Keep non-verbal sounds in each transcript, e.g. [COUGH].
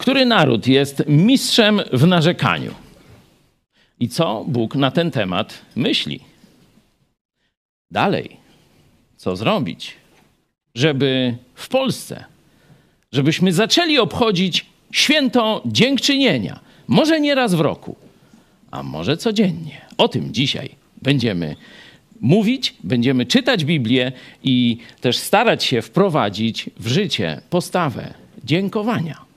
Który naród jest mistrzem w narzekaniu? I co Bóg na ten temat myśli? Dalej, co zrobić, żeby w Polsce, żebyśmy zaczęli obchodzić święto dziękczynienia, może nie raz w roku, a może codziennie. O tym dzisiaj będziemy mówić, będziemy czytać Biblię i też starać się wprowadzić w życie postawę dziękowania.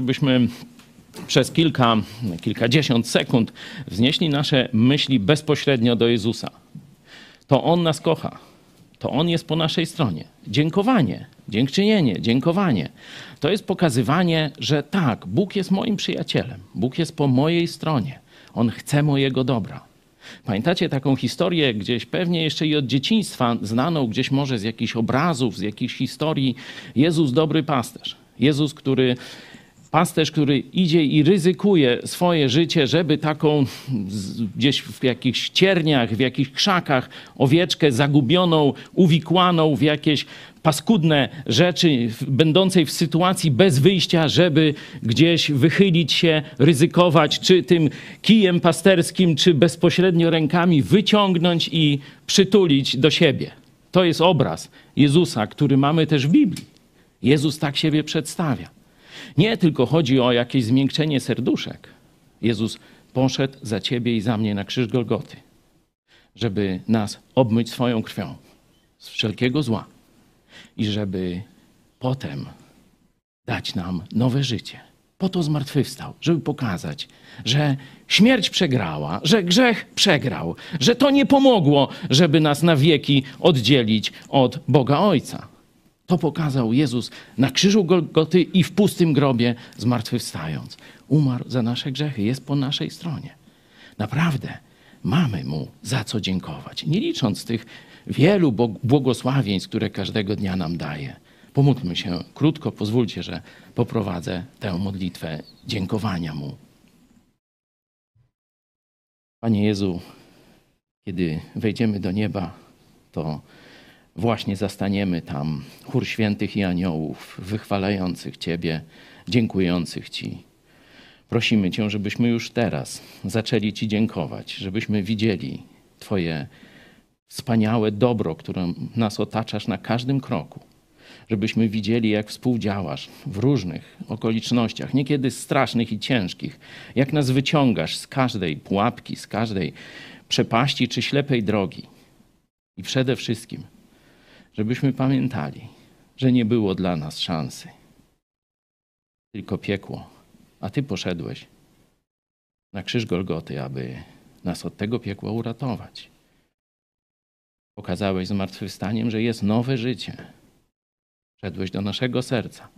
Żebyśmy przez kilka, kilkadziesiąt sekund wznieśli nasze myśli bezpośrednio do Jezusa. To On nas kocha. To On jest po naszej stronie. Dziękowanie, dziękczynienie, dziękowanie. To jest pokazywanie, że tak, Bóg jest moim przyjacielem. Bóg jest po mojej stronie. On chce mojego dobra. Pamiętacie taką historię gdzieś pewnie jeszcze i od dzieciństwa znaną gdzieś może z jakichś obrazów, z jakichś historii. Jezus dobry pasterz. Jezus, który pasterz, który idzie i ryzykuje swoje życie, żeby taką gdzieś w jakichś cierniach, w jakichś krzakach owieczkę zagubioną, uwikłaną w jakieś paskudne rzeczy, będącej w sytuacji bez wyjścia, żeby gdzieś wychylić się, ryzykować, czy tym kijem pasterskim, czy bezpośrednio rękami wyciągnąć i przytulić do siebie. To jest obraz Jezusa, który mamy też w Biblii. Jezus tak siebie przedstawia. Nie tylko chodzi o jakieś zmiękczenie serduszek. Jezus poszedł za ciebie i za mnie na krzyż Golgoty, żeby nas obmyć swoją krwią z wszelkiego zła i żeby potem dać nam nowe życie. Po to zmartwychwstał, żeby pokazać, że śmierć przegrała, że grzech przegrał, że to nie pomogło, żeby nas na wieki oddzielić od Boga Ojca. To pokazał Jezus na krzyżu Golgoty i w pustym grobie zmartwychwstając. Umarł za nasze grzechy, jest po naszej stronie. Naprawdę mamy Mu za co dziękować. Nie licząc tych wielu błogosławieństw, które każdego dnia nam daje. Pomódlmy się krótko, pozwólcie, że poprowadzę tę modlitwę dziękowania Mu. Panie Jezu, kiedy wejdziemy do nieba, to właśnie zastaniemy tam chór świętych i aniołów, wychwalających Ciebie, dziękujących Ci. Prosimy Cię, żebyśmy już teraz zaczęli Ci dziękować, żebyśmy widzieli Twoje wspaniałe dobro, którym nas otaczasz na każdym kroku. Żebyśmy widzieli, jak współdziałasz w różnych okolicznościach, niekiedy strasznych i ciężkich, jak nas wyciągasz z każdej pułapki, z każdej przepaści czy ślepej drogi. I przede wszystkim, żebyśmy pamiętali, że nie było dla nas szansy, tylko piekło, a Ty poszedłeś na krzyż Golgoty, aby nas od tego piekła uratować. Pokazałeś zmartwychwstaniem, że jest nowe życie. Wszedłeś do naszego serca.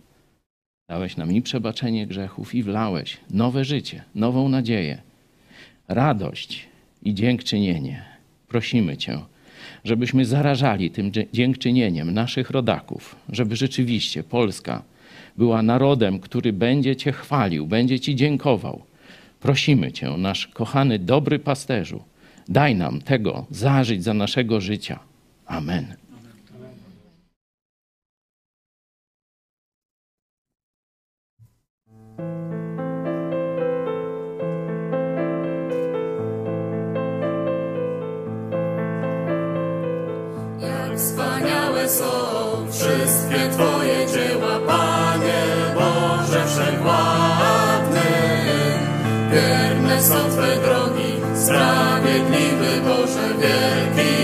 Dałeś nam i przebaczenie grzechów, i wlałeś nowe życie, nową nadzieję, radość i dziękczynienie. Prosimy Cię, żebyśmy zarażali tym dziękczynieniem naszych rodaków, żeby rzeczywiście Polska była narodem, który będzie Cię chwalił, będzie Ci dziękował. Prosimy Cię, nasz kochany, dobry pasterzu, daj nam tego zażyć za naszego życia. Amen. Są wszystkie Twoje dzieła, Panie Boże Wszechwładny. Wierne są Twe drogi, sprawiedliwy Boże, wielki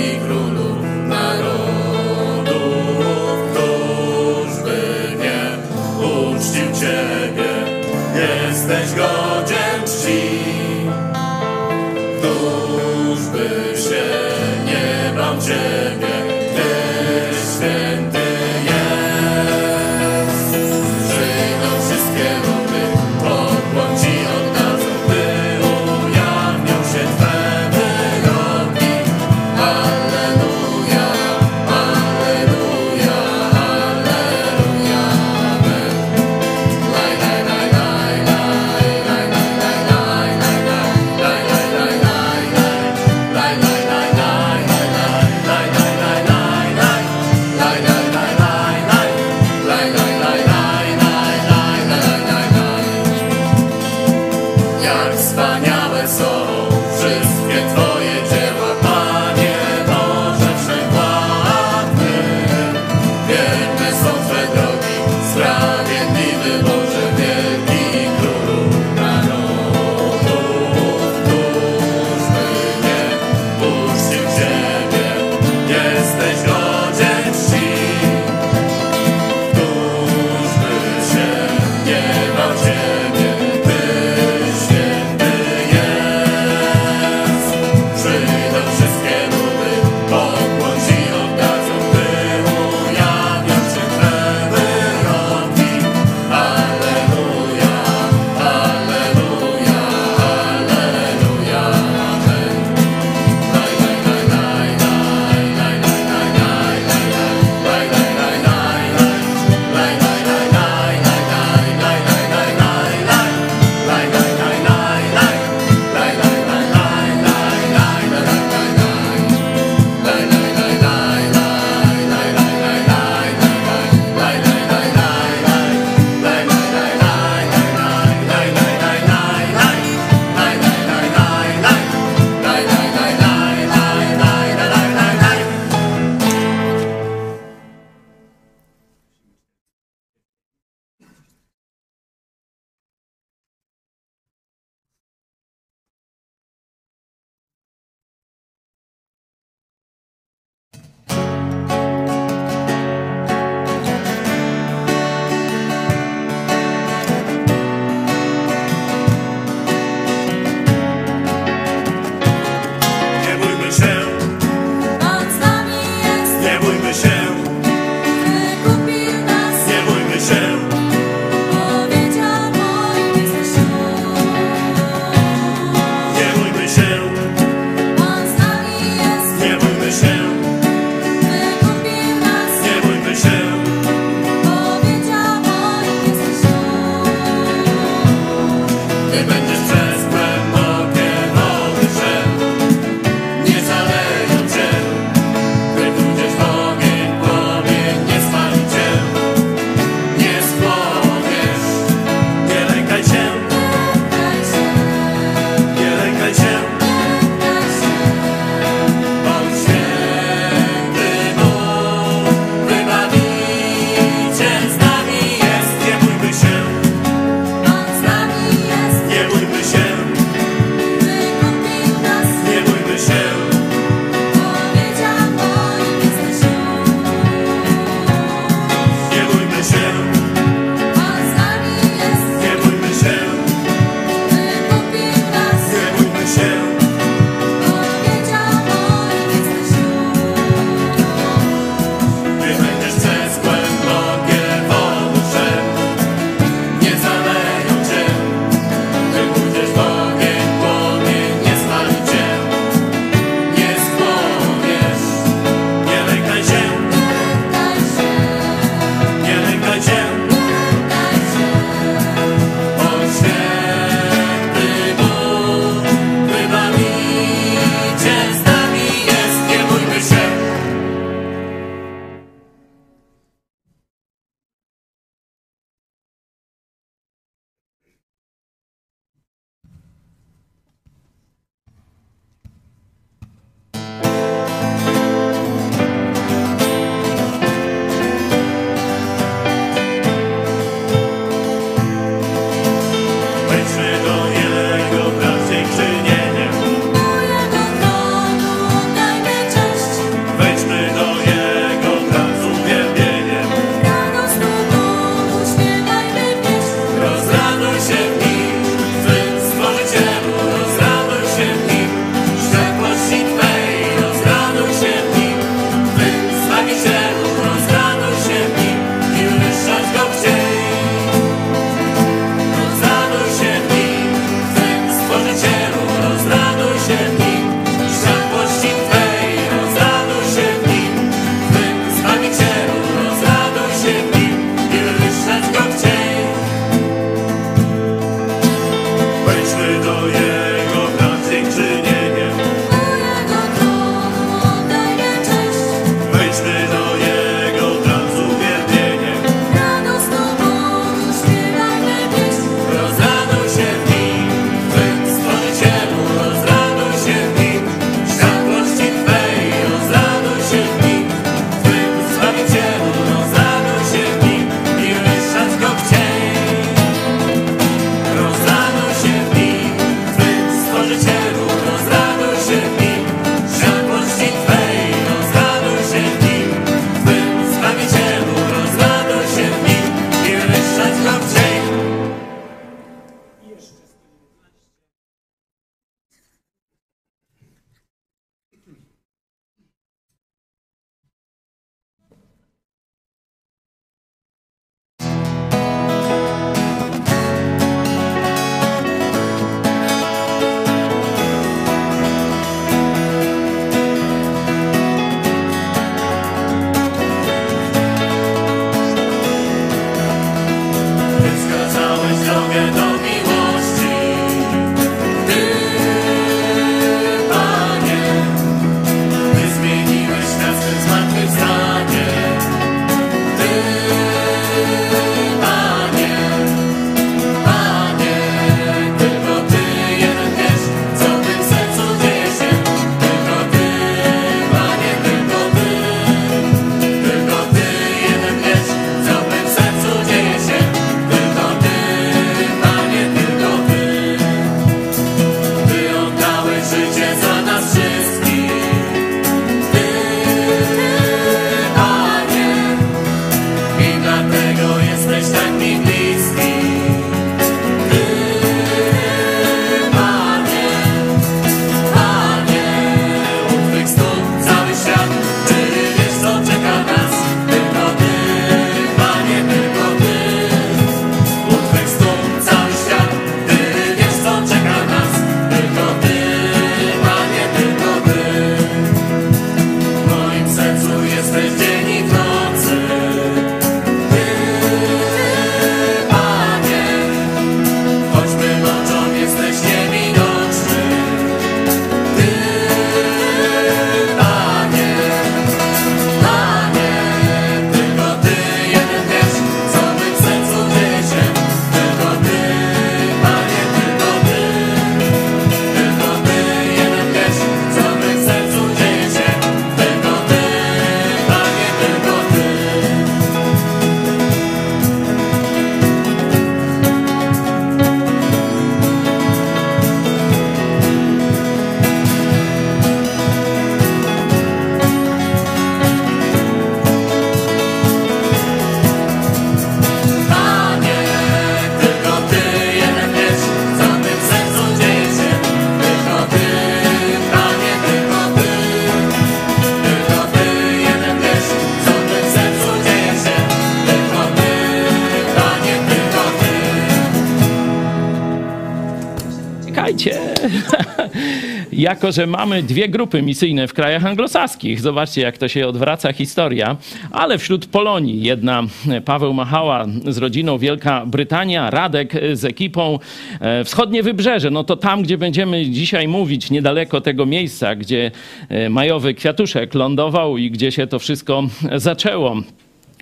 jako że mamy dwie grupy misyjne w krajach anglosaskich, zobaczcie jak to się odwraca historia, ale wśród Polonii jedna Paweł Machała z rodziną Wielka Brytania, Radek z ekipą e, Wschodnie Wybrzeże, no to tam, gdzie będziemy dzisiaj mówić, niedaleko tego miejsca, gdzie e, majowy kwiatuszek lądował i gdzie się to wszystko zaczęło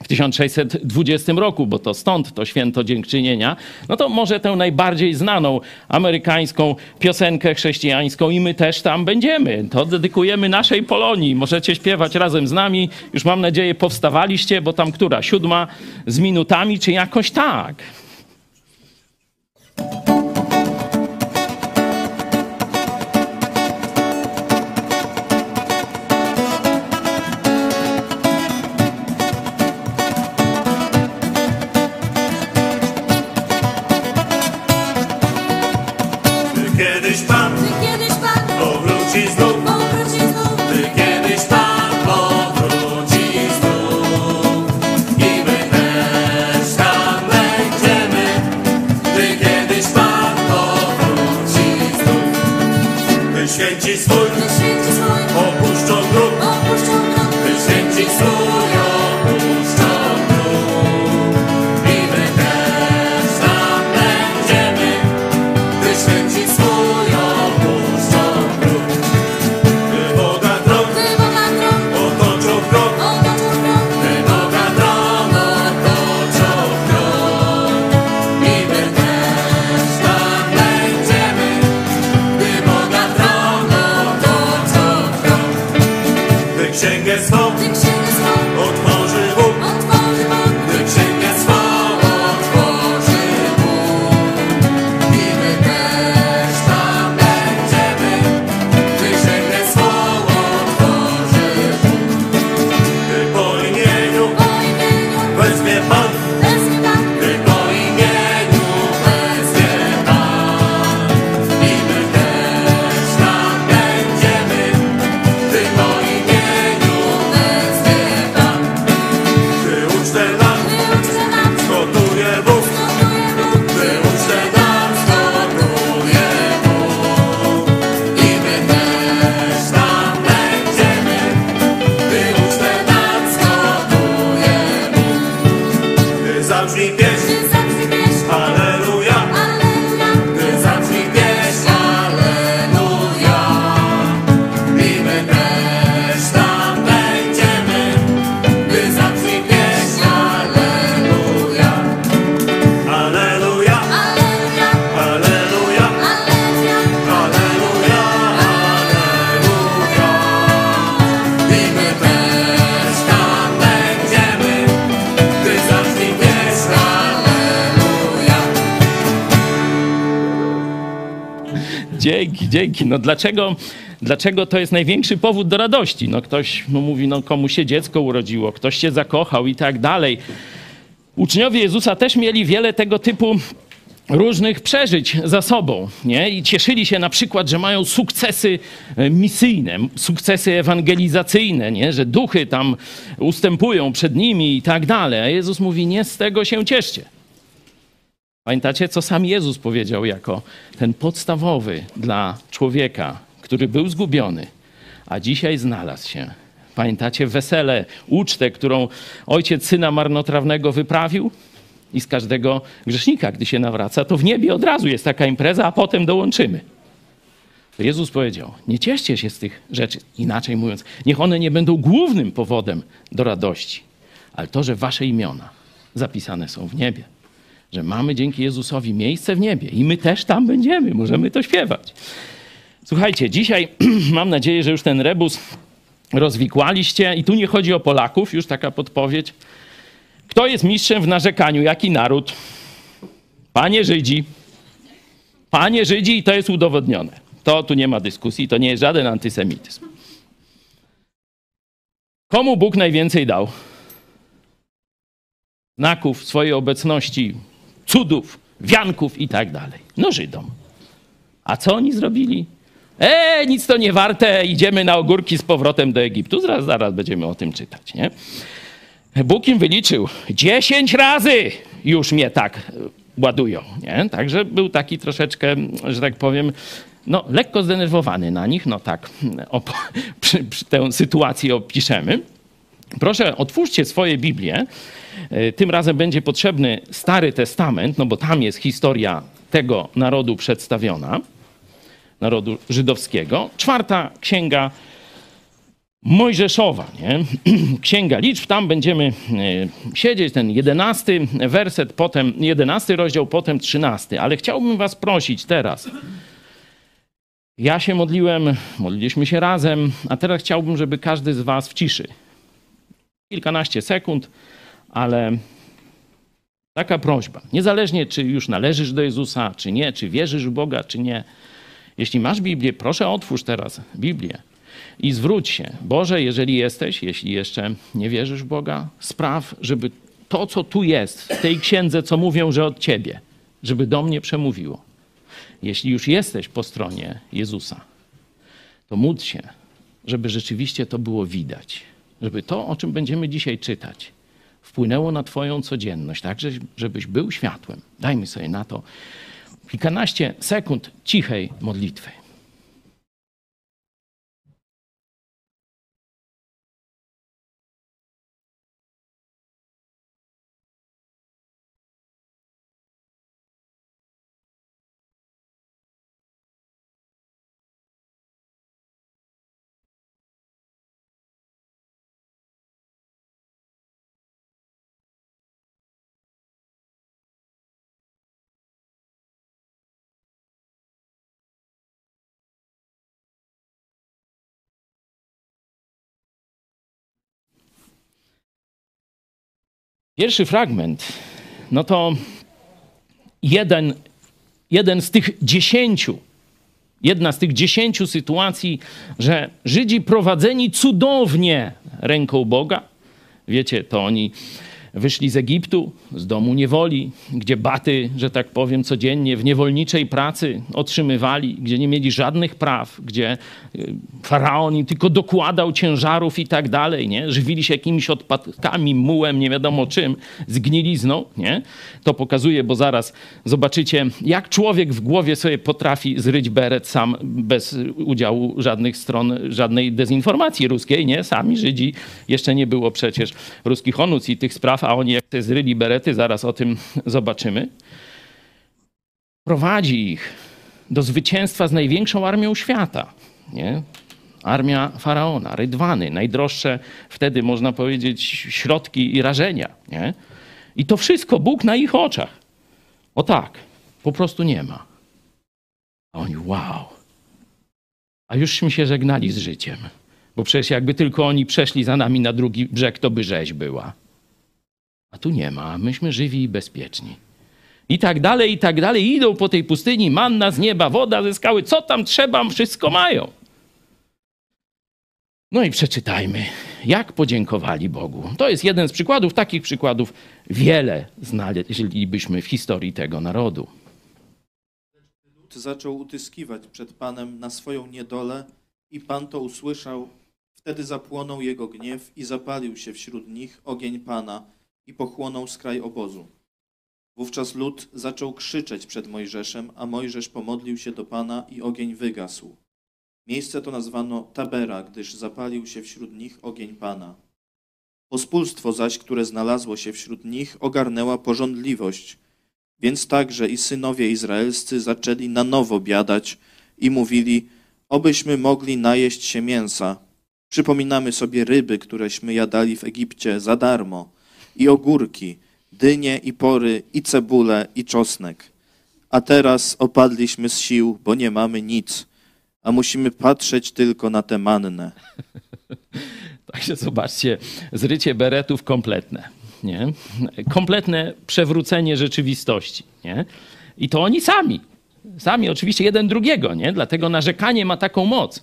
w 1620 roku, bo to stąd to święto dziękczynienia, no to może tę najbardziej znaną amerykańską piosenkę chrześcijańską i my też tam będziemy. To dedykujemy naszej Polonii. Możecie śpiewać razem z nami. Już mam nadzieję powstawaliście, bo tam która? Siódma z minutami, czy jakoś tak. Dzięki. No dlaczego, dlaczego to jest największy powód do radości? No ktoś no mówi, no komu się dziecko urodziło, ktoś się zakochał i tak dalej. Uczniowie Jezusa też mieli wiele tego typu różnych przeżyć za sobą, nie? I cieszyli się na przykład, że mają sukcesy e, misyjne, sukcesy ewangelizacyjne, nie? Że duchy tam ustępują przed nimi i tak dalej. A Jezus mówi, nie z tego się cieszcie. Pamiętacie, co sam Jezus powiedział jako ten podstawowy dla człowieka, który był zgubiony, a dzisiaj znalazł się. Pamiętacie wesele, ucztę, którą ojciec syna marnotrawnego wyprawił? I z każdego grzesznika, gdy się nawraca, to w niebie od razu jest taka impreza, a potem dołączymy. Jezus powiedział: Nie cieszcie się z tych rzeczy, inaczej mówiąc, niech one nie będą głównym powodem do radości, ale to, że wasze imiona zapisane są w niebie że mamy dzięki Jezusowi miejsce w niebie i my też tam będziemy, możemy to śpiewać. Słuchajcie, dzisiaj [CLEARS THROAT] mam nadzieję, że już ten rebus rozwikłaliście i tu nie chodzi o Polaków, już taka podpowiedź. Kto jest mistrzem w narzekaniu? Jaki naród? Panie Żydzi. Panie Żydzi i to jest udowodnione. To tu nie ma dyskusji, to nie jest żaden antysemityzm. Komu Bóg najwięcej dał? Znaków swojej obecności, cudów, wianków i tak dalej. No Żydom. A co oni zrobili? E, nic to nie warte, idziemy na ogórki z powrotem do Egiptu. Zaraz, zaraz będziemy o tym czytać, nie? Bóg im wyliczył dziesięć razy już mnie tak ładują. Nie? Także był taki troszeczkę, że tak powiem, no, lekko zdenerwowany na nich. No tak, op- przy, przy tę sytuację opiszemy. Proszę, otwórzcie swoje Biblię. E, Tym razem będzie potrzebny Stary Testament, no bo tam jest historia tego narodu przedstawiona, narodu żydowskiego. Czwarta księga Mojżeszowa, nie? [CLEARS THROAT] Księga Liczb, tam będziemy e, siedzieć, ten jedenasty werset, potem jedenasty rozdział, potem trzynasty. Ale chciałbym was prosić teraz. Ja się modliłem, modliliśmy się razem, a teraz chciałbym, żeby każdy z was w ciszy. Kilkanaście sekund, ale taka prośba. Niezależnie, czy już należysz do Jezusa, czy nie, czy wierzysz w Boga, czy nie. Jeśli masz Biblię, proszę otwórz teraz Biblię i zwróć się. Boże, jeżeli jesteś, jeśli jeszcze nie wierzysz w Boga, spraw, żeby to, co tu jest, w tej księdze, co mówią, że od Ciebie, żeby do mnie przemówiło. Jeśli już jesteś po stronie Jezusa, to módl się, żeby rzeczywiście to było widać. Żeby to, o czym będziemy dzisiaj czytać, wpłynęło na Twoją codzienność, tak, że- żebyś był światłem. Dajmy sobie na to kilkanaście sekund cichej modlitwy. Pierwszy fragment, no to jeden, jeden z tych dziesięciu, jedna z tych dziesięciu sytuacji, że Żydzi prowadzeni cudownie ręką Boga, wiecie, to oni wyszli z Egiptu, z domu niewoli, gdzie baty, że tak powiem, codziennie w niewolniczej pracy otrzymywali, gdzie nie mieli żadnych praw, gdzie y, faraon im tylko dokładał ciężarów i tak dalej, nie? Żywili się jakimiś odpadkami, mułem, nie wiadomo czym, zgnilizną, nie? To pokazuje, bo zaraz zobaczycie, jak człowiek w głowie sobie potrafi zryć beret sam bez udziału żadnych stron, żadnej dezinformacji ruskiej, nie? Sami Żydzi, jeszcze nie było przecież ruskich onuc i tych spraw, a oni jak te zryli berety, zaraz o tym zobaczymy. Prowadzi ich do zwycięstwa z największą armią świata, nie? Armia faraona, rydwany, najdroższe wtedy, można powiedzieć, środki i rażenia. Nie? I to wszystko Bóg na ich oczach. O tak, po prostu nie ma. A oni, wow. A jużśmy się żegnali z życiem. Bo przecież jakby tylko oni przeszli za nami na drugi brzeg, to by rzeź była. A tu nie ma, myśmy żywi i bezpieczni. I tak dalej, i tak dalej. Idą po tej pustyni, manna z nieba, woda ze skały. Co tam trzeba, wszystko mają. No i przeczytajmy, jak podziękowali Bogu. To jest jeden z przykładów, takich przykładów wiele znaleźlibyśmy w historii tego narodu. Lud zaczął utyskiwać przed Panem na swoją niedolę i Pan to usłyszał. Wtedy zapłonął jego gniew i zapalił się wśród nich ogień Pana i pochłonął skraj obozu. Wówczas lud zaczął krzyczeć przed Mojżeszem, a Mojżesz pomodlił się do Pana i ogień wygasł. Miejsce to nazwano Tabera, gdyż zapalił się wśród nich ogień Pana. Pospólstwo zaś, które znalazło się wśród nich, ogarnęła pożądliwość, więc także i synowie izraelscy zaczęli na nowo biadać i mówili, obyśmy mogli najeść się mięsa. Przypominamy sobie ryby, któreśmy jadali w Egipcie za darmo, i ogórki, dynie i pory, i cebulę, i czosnek. A teraz opadliśmy z sił, bo nie mamy nic, a musimy patrzeć tylko na tę mannę. [LAUGHS] Także zobaczcie, zrycie beretów kompletne. Nie? Kompletne przewrócenie rzeczywistości. Nie? I to oni sami. Sami oczywiście jeden drugiego, nie? Dlatego narzekanie ma taką moc.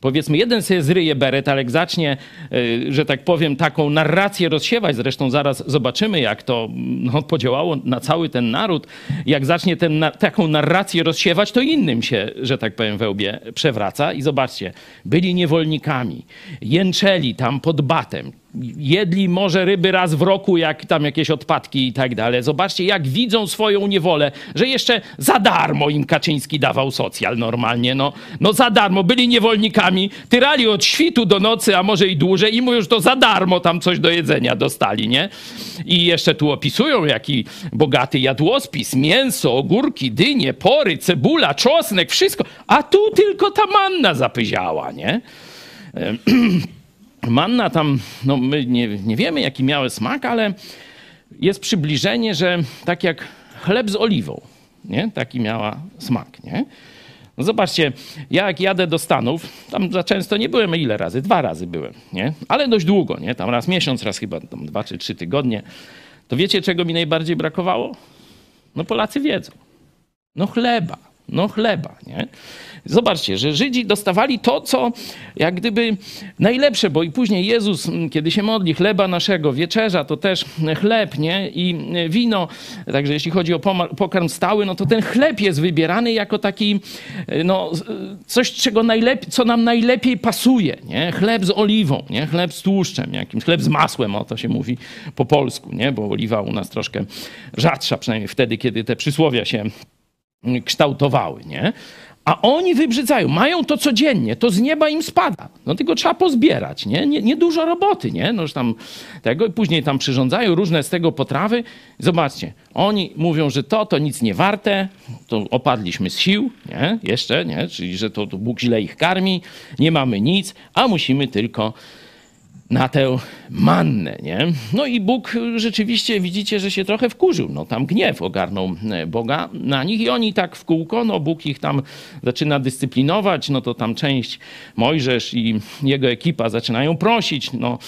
Powiedzmy, jeden sobie zryje beret, ale jak zacznie, y, że tak powiem, taką narrację rozsiewać, zresztą zaraz zobaczymy, jak to no, podziałało na cały ten naród, jak zacznie ten, na, taką narrację rozsiewać, to innym się, że tak powiem, we łbie przewraca. I zobaczcie, byli niewolnikami, jęczeli tam pod batem, jedli może ryby raz w roku, jak tam jakieś odpadki i tak dalej. Zobaczcie, jak widzą swoją niewolę, że jeszcze za darmo im Kaczyński dawał socjal normalnie. No, no za darmo, byli niewolnikami, tyrali od świtu do nocy, a może i dłużej i mówią, że to za darmo tam coś do jedzenia dostali, nie? I jeszcze tu opisują, jaki bogaty jadłospis, mięso, ogórki, dynie, pory, cebula, czosnek, wszystko. A tu tylko ta manna zapyziała, nie? [CLEARS THROAT] Manna tam, no my nie, nie wiemy jaki miały smak, ale jest przybliżenie, że tak jak chleb z oliwą, nie? Taki miała smak, nie? No zobaczcie, ja jak jadę do Stanów, tam za często nie byłem, ile razy? Dwa razy byłem, nie? Ale dość długo, nie? Tam raz miesiąc, raz chyba tam dwa czy trzy tygodnie. To wiecie, czego mi najbardziej brakowało? No Polacy wiedzą. No chleba, no chleba, nie? Zobaczcie, że Żydzi dostawali to, co jak gdyby najlepsze, bo i później Jezus, mm, kiedy się modli, chleba naszego, wieczerza, to też chleb, nie? I wino. Także jeśli chodzi o pokarm stały, no to ten chleb jest wybierany jako taki, no, coś, czego najlepiej, co nam najlepiej pasuje, nie? Chleb z oliwą, nie? Chleb z tłuszczem jakimś, chleb z masłem, o to się mówi po polsku, nie? Bo oliwa u nas troszkę rzadsza, przynajmniej wtedy, kiedy te przysłowia się kształtowały, nie? A oni wybrzydzają, mają to codziennie, to z nieba im spada. No tylko trzeba pozbierać, nie? nie? Nie dużo roboty, nie? No już tam tego i później tam przyrządzają różne z tego potrawy. Zobaczcie, oni mówią, że to, to nic nie warte, to opadliśmy z sił, nie? Jeszcze, nie? Czyli, że to, to Bóg źle ich karmi, nie mamy nic, a musimy tylko na tę mannę, nie? No i Bóg rzeczywiście, widzicie, że się trochę wkurzył. No tam gniew ogarnął e, Boga na nich i oni tak w kółko, no Bóg ich tam zaczyna dyscyplinować, no to tam część Mojżesz i jego ekipa zaczynają prosić, no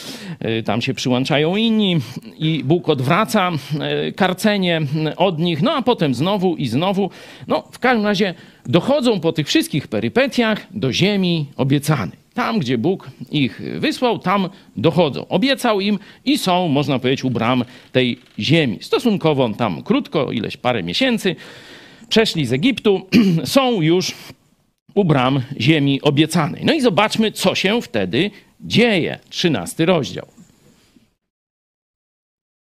e, tam się przyłączają inni i Bóg odwraca e, karcenie od nich, no a potem znowu i znowu. No w każdym razie dochodzą po tych wszystkich perypetiach do ziemi obiecanej. Tam, gdzie Bóg ich wysłał, tam dochodzą. Obiecał im i są, można powiedzieć, u bram tej ziemi. Stosunkowo tam krótko, ileś parę miesięcy, przeszli z Egiptu, [CLEARS THROAT] są już u bram ziemi obiecanej. No i zobaczmy, co się wtedy dzieje. Trzynasty rozdział.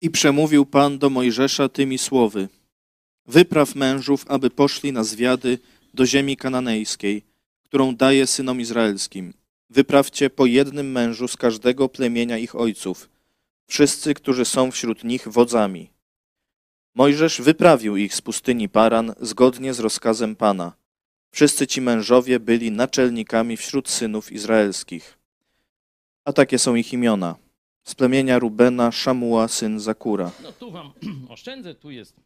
I przemówił Pan do Mojżesza tymi słowy. Wypraw mężów, aby poszli na zwiady do ziemi kananejskiej, którą daje synom izraelskim. Wyprawcie po jednym mężu z każdego plemienia ich ojców, wszyscy, którzy są wśród nich wodzami. Mojżesz wyprawił ich z pustyni Paran zgodnie z rozkazem Pana. Wszyscy ci mężowie byli naczelnikami wśród synów izraelskich. A takie są ich imiona. Z plemienia Rubena Szamuła, syn Zakura. No tu wam [CLEARS THROAT] oszczędzę, tu jest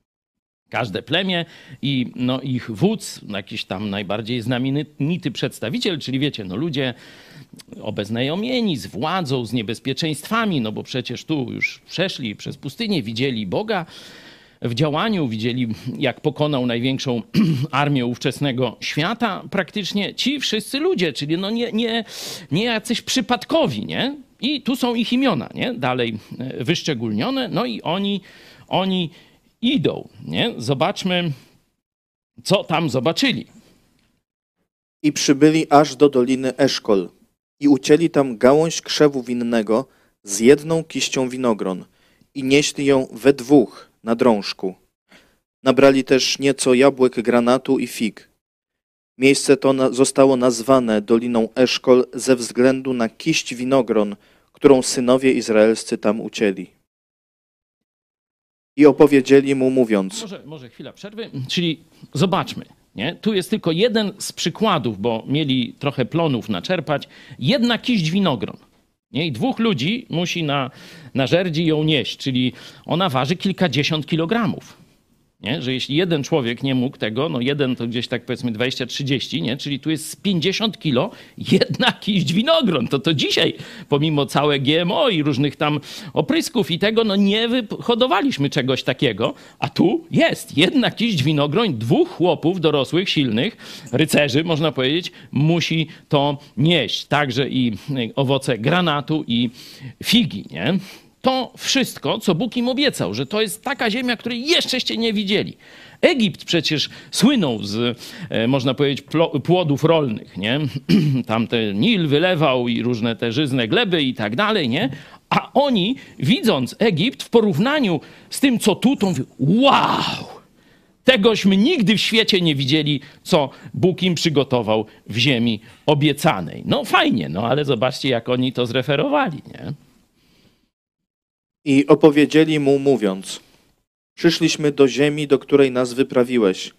każde plemię i no, ich wódz, jakiś tam najbardziej znamienity przedstawiciel, czyli wiecie, no ludzie obeznajomieni z władzą, z niebezpieczeństwami, no bo przecież tu już przeszli przez pustynię, widzieli Boga w działaniu, widzieli jak pokonał największą [CLEARS THROAT] armię ówczesnego świata praktycznie. Ci wszyscy ludzie, czyli no nie, nie, nie jacyś przypadkowi, nie? I tu są ich imiona, nie? Dalej e, wyszczególnione, no i oni, oni idą, nie? Zobaczmy, co tam zobaczyli. I przybyli aż do doliny Eszkol i ucięli tam gałąź krzewu winnego z jedną kiścią winogron i nieśli ją we dwóch na drążku. Nabrali też nieco jabłek granatu i fig. Miejsce to na, zostało nazwane Doliną Eszkol ze względu na kiść winogron, którą synowie izraelscy tam ucięli. I opowiedzieli mu mówiąc, Może, może chwila przerwy. Czyli zobaczmy. Nie? Tu jest tylko jeden z przykładów, bo mieli trochę plonów naczerpać. Jedna kiść winogron. Nie? I dwóch ludzi musi na, na żerdzi ją nieść, czyli ona waży kilkadziesiąt kilogramów. Nie? Że jeśli jeden człowiek nie mógł tego, no jeden to gdzieś tak powiedzmy 20-30, nie? czyli tu jest z 50 kilo jedna [LAUGHS] kiść winogron. To to dzisiaj, pomimo całe GMO i różnych tam oprysków i tego, no nie wyhodowaliśmy czegoś takiego, a tu jest jedna kiść winogron, dwóch chłopów dorosłych, silnych, rycerzy można powiedzieć, musi to nieść. Także i y, owoce granatu i figi, nie? To wszystko, co Bóg im obiecał, że to jest taka ziemia, której jeszczeście nie widzieli. Egipt przecież słynął z, e, można powiedzieć, płodów rolnych, nie? [CLEARS THROAT] Tam ten Nil wylewał i różne te żyzne gleby i tak dalej, nie? A oni, widząc Egipt w porównaniu z tym, co tu, to mówią, wow, tegośmy nigdy w świecie nie widzieli, co Bóg im przygotował w ziemi obiecanej. No fajnie, no ale zobaczcie, jak oni to zreferowali, nie? I opowiedzieli mu, mówiąc: Przyszliśmy do ziemi, do której nas wyprawiłeś.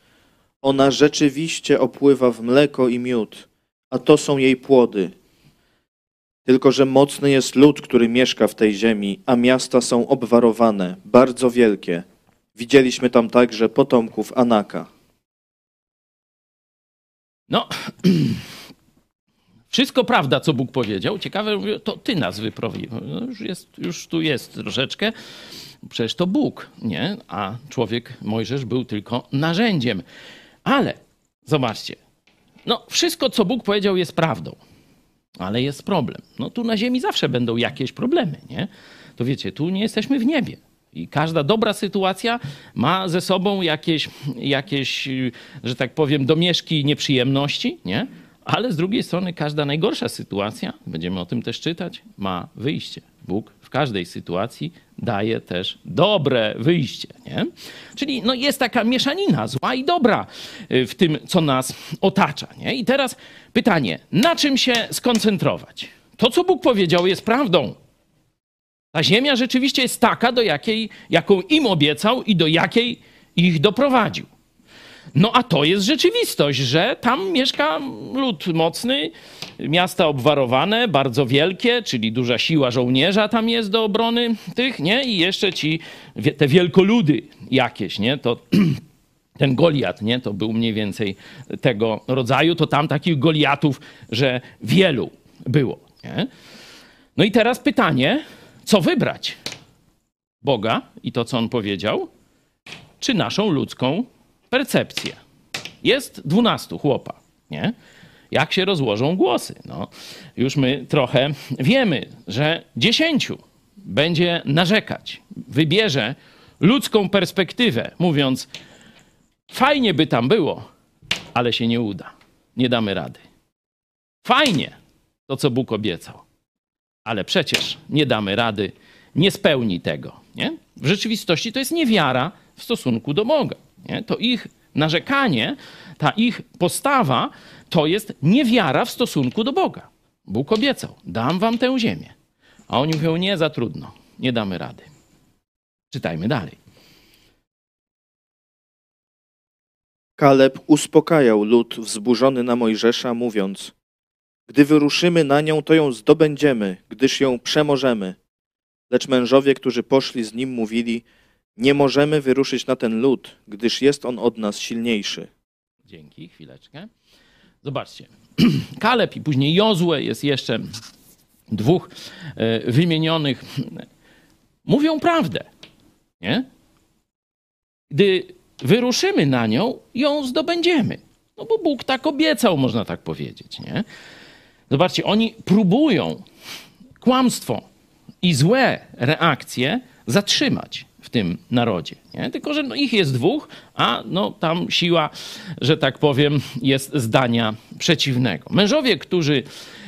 Ona rzeczywiście opływa w mleko i miód, a to są jej płody. Tylko, że mocny jest lud, który mieszka w tej ziemi, a miasta są obwarowane, bardzo wielkie. Widzieliśmy tam także potomków Anaka. No, [CLEARS THROAT] wszystko prawda, co Bóg powiedział. Ciekawe, to ty nas wyprowadził. No, już, jest, już tu jest troszeczkę. Przecież to Bóg, nie? A człowiek, Mojżesz, był tylko narzędziem. Ale zobaczcie, no, wszystko, co Bóg powiedział, jest prawdą. Ale jest problem. No tu na ziemi zawsze będą jakieś problemy, nie? To wiecie, tu nie jesteśmy w niebie. I każda dobra sytuacja ma ze sobą jakieś, jakieś, że tak powiem, domieszki nieprzyjemności, nie? Ale z drugiej strony każda najgorsza sytuacja, będziemy o tym też czytać, ma wyjście. Bóg w każdej sytuacji daje też dobre wyjście. Nie? Czyli no jest taka mieszanina zła i dobra y, w tym, co nas otacza. Nie? I teraz pytanie, na czym się skoncentrować? To, co Bóg powiedział, jest prawdą. Ta ziemia rzeczywiście jest taka, do jakiej, jaką im obiecał i do jakiej ich doprowadził. No a to jest rzeczywistość, że tam mieszka lud mocny, miasta obwarowane, bardzo wielkie, czyli duża siła żołnierza tam jest do obrony tych, nie? I jeszcze ci, te wielkoludy jakieś, nie? To [CLEARS THROAT] ten Goliat, nie? To był mniej więcej tego rodzaju, to tam takich Goliatów, że wielu było, nie? No i teraz pytanie, co wybrać? Boga i to, co on powiedział, czy naszą ludzką percepcję? Jest dwunastu chłopa, nie? Jak się rozłożą głosy? No, już my trochę wiemy, że dziesięciu będzie narzekać, wybierze ludzką perspektywę, mówiąc, fajnie by tam było, ale się nie uda, nie damy rady. Fajnie to, co Bóg obiecał, ale przecież nie damy rady, nie spełni tego. Nie? W rzeczywistości to jest niewiara w stosunku do Boga. Nie? To ich narzekanie, ta ich postawa to jest niewiara w stosunku do Boga. Bóg obiecał, dam wam tę ziemię. A oni mówią, nie, za trudno, nie damy rady. Czytajmy dalej. Kaleb uspokajał lud wzburzony na Mojżesza, mówiąc: Gdy wyruszymy na nią, to ją zdobędziemy, gdyż ją przemożemy. Lecz mężowie, którzy poszli z nim, mówili: Nie możemy wyruszyć na ten lud, gdyż jest on od nas silniejszy. Dzięki, chwileczkę. Zobaczcie. [CLEARS THROAT] Kaleb i później Jozue, jest jeszcze dwóch e, wymienionych. Mówią prawdę. Nie? Gdy wyruszymy na nią, ją zdobędziemy. No bo Bóg tak obiecał, można tak powiedzieć. Nie? Zobaczcie, oni próbują kłamstwo i złe reakcje zatrzymać w tym narodzie. Nie? Tylko, że no ich jest dwóch, a no tam siła, że tak powiem, jest zdania przeciwnego. Mężowie, którzy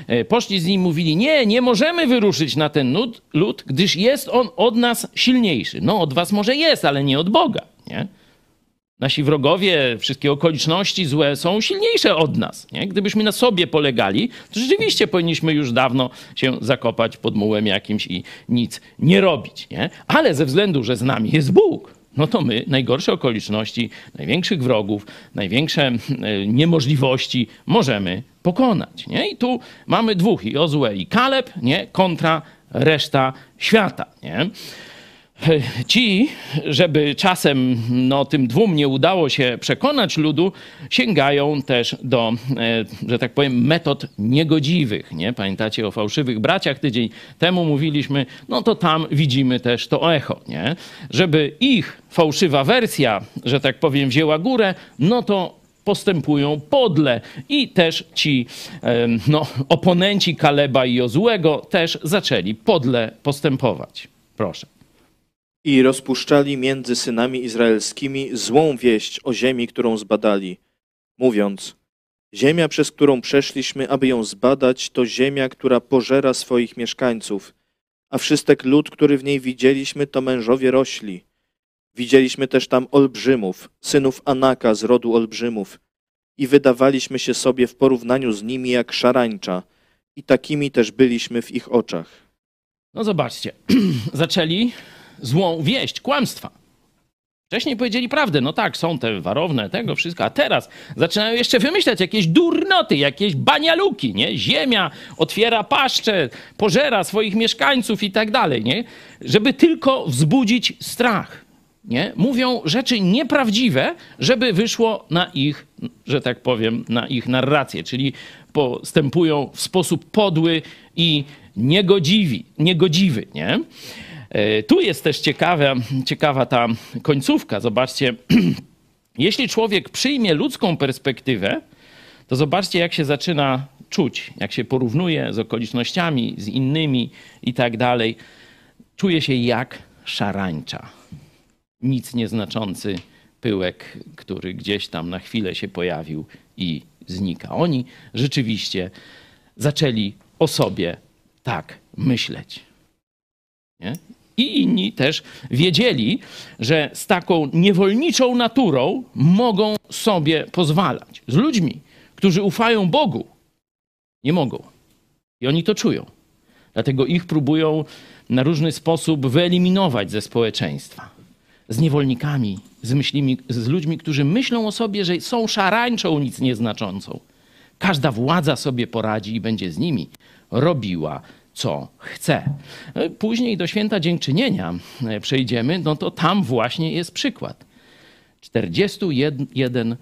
e, poszli z nim, mówili: Nie, nie możemy wyruszyć na ten lud, gdyż jest on od nas silniejszy. No, od was może jest, ale nie od Boga. Nie? Nasi wrogowie, wszystkie okoliczności złe są silniejsze od nas. Nie? Gdybyśmy na sobie polegali, to rzeczywiście powinniśmy już dawno się zakopać pod mułem jakimś i nic nie robić. Nie? Ale ze względu, że z nami jest Bóg, no to my najgorsze okoliczności, największych wrogów, największe e, niemożliwości możemy pokonać. Nie? I tu mamy dwóch, Jozue i Kaleb, nie? kontra reszta świata. Nie? [LAUGHS] Ci, żeby czasem no, tym dwóm nie udało się przekonać ludu, sięgają też do, e, że tak powiem, metod niegodziwych. Nie? Pamiętacie o fałszywych braciach tydzień temu mówiliśmy, no to tam widzimy też to echo. Nie? Żeby ich fałszywa wersja, że tak powiem, wzięła górę, no to postępują podle i też ci em, no, oponenci Kaleba i Jozłego też zaczęli podle postępować. Proszę. I rozpuszczali między synami izraelskimi złą wieść o ziemi, którą zbadali, mówiąc: Ziemia, przez którą przeszliśmy, aby ją zbadać, to ziemia, która pożera swoich mieszkańców. A wszystek lud, który w niej widzieliśmy, to mężowie rośli. Widzieliśmy też tam olbrzymów, synów Anaka z rodu olbrzymów. I wydawaliśmy się sobie w porównaniu z nimi jak szarańcza. I takimi też byliśmy w ich oczach. No zobaczcie, [CLEARS THROAT] zaczęli złą wieść, kłamstwa. Wcześniej powiedzieli prawdę, no tak, są te warowne, tego wszystko, a teraz zaczynają jeszcze wymyślać jakieś durnoty, jakieś banialuki, nie? Ziemia otwiera paszczę, pożera swoich mieszkańców i tak dalej, nie? Żeby tylko wzbudzić strach, nie? Mówią rzeczy nieprawdziwe, żeby wyszło na ich, że tak powiem, na ich narrację, czyli postępują w sposób podły i niegodziwi, niegodziwy, nie? E, Tu jest też ciekawa, ciekawa ta końcówka. Zobaczcie, [CLEARS THROAT] jeśli człowiek przyjmie ludzką perspektywę, to zobaczcie, jak się zaczyna czuć, jak się porównuje z okolicznościami, z innymi i tak dalej. Czuje się jak szarańcza. Nic nieznaczący pyłek, który gdzieś tam na chwilę się pojawił i znika. Oni rzeczywiście zaczęli o sobie tak myśleć. Nie? I inni też wiedzieli, że z taką niewolniczą naturą mogą sobie pozwalać. Z ludźmi, którzy ufają Bogu, nie mogą. I oni to czują. Dlatego ich próbują na różny sposób wyeliminować ze społeczeństwa. Z niewolnikami, z, myślimi, z ludźmi, którzy myślą o sobie, że są szarańczą nic nieznaczącą. Każda władza sobie poradzi i będzie z nimi robiła co chce. E, Później do święta dziękczynienia e, przejdziemy, no to tam właśnie jest przykład. 41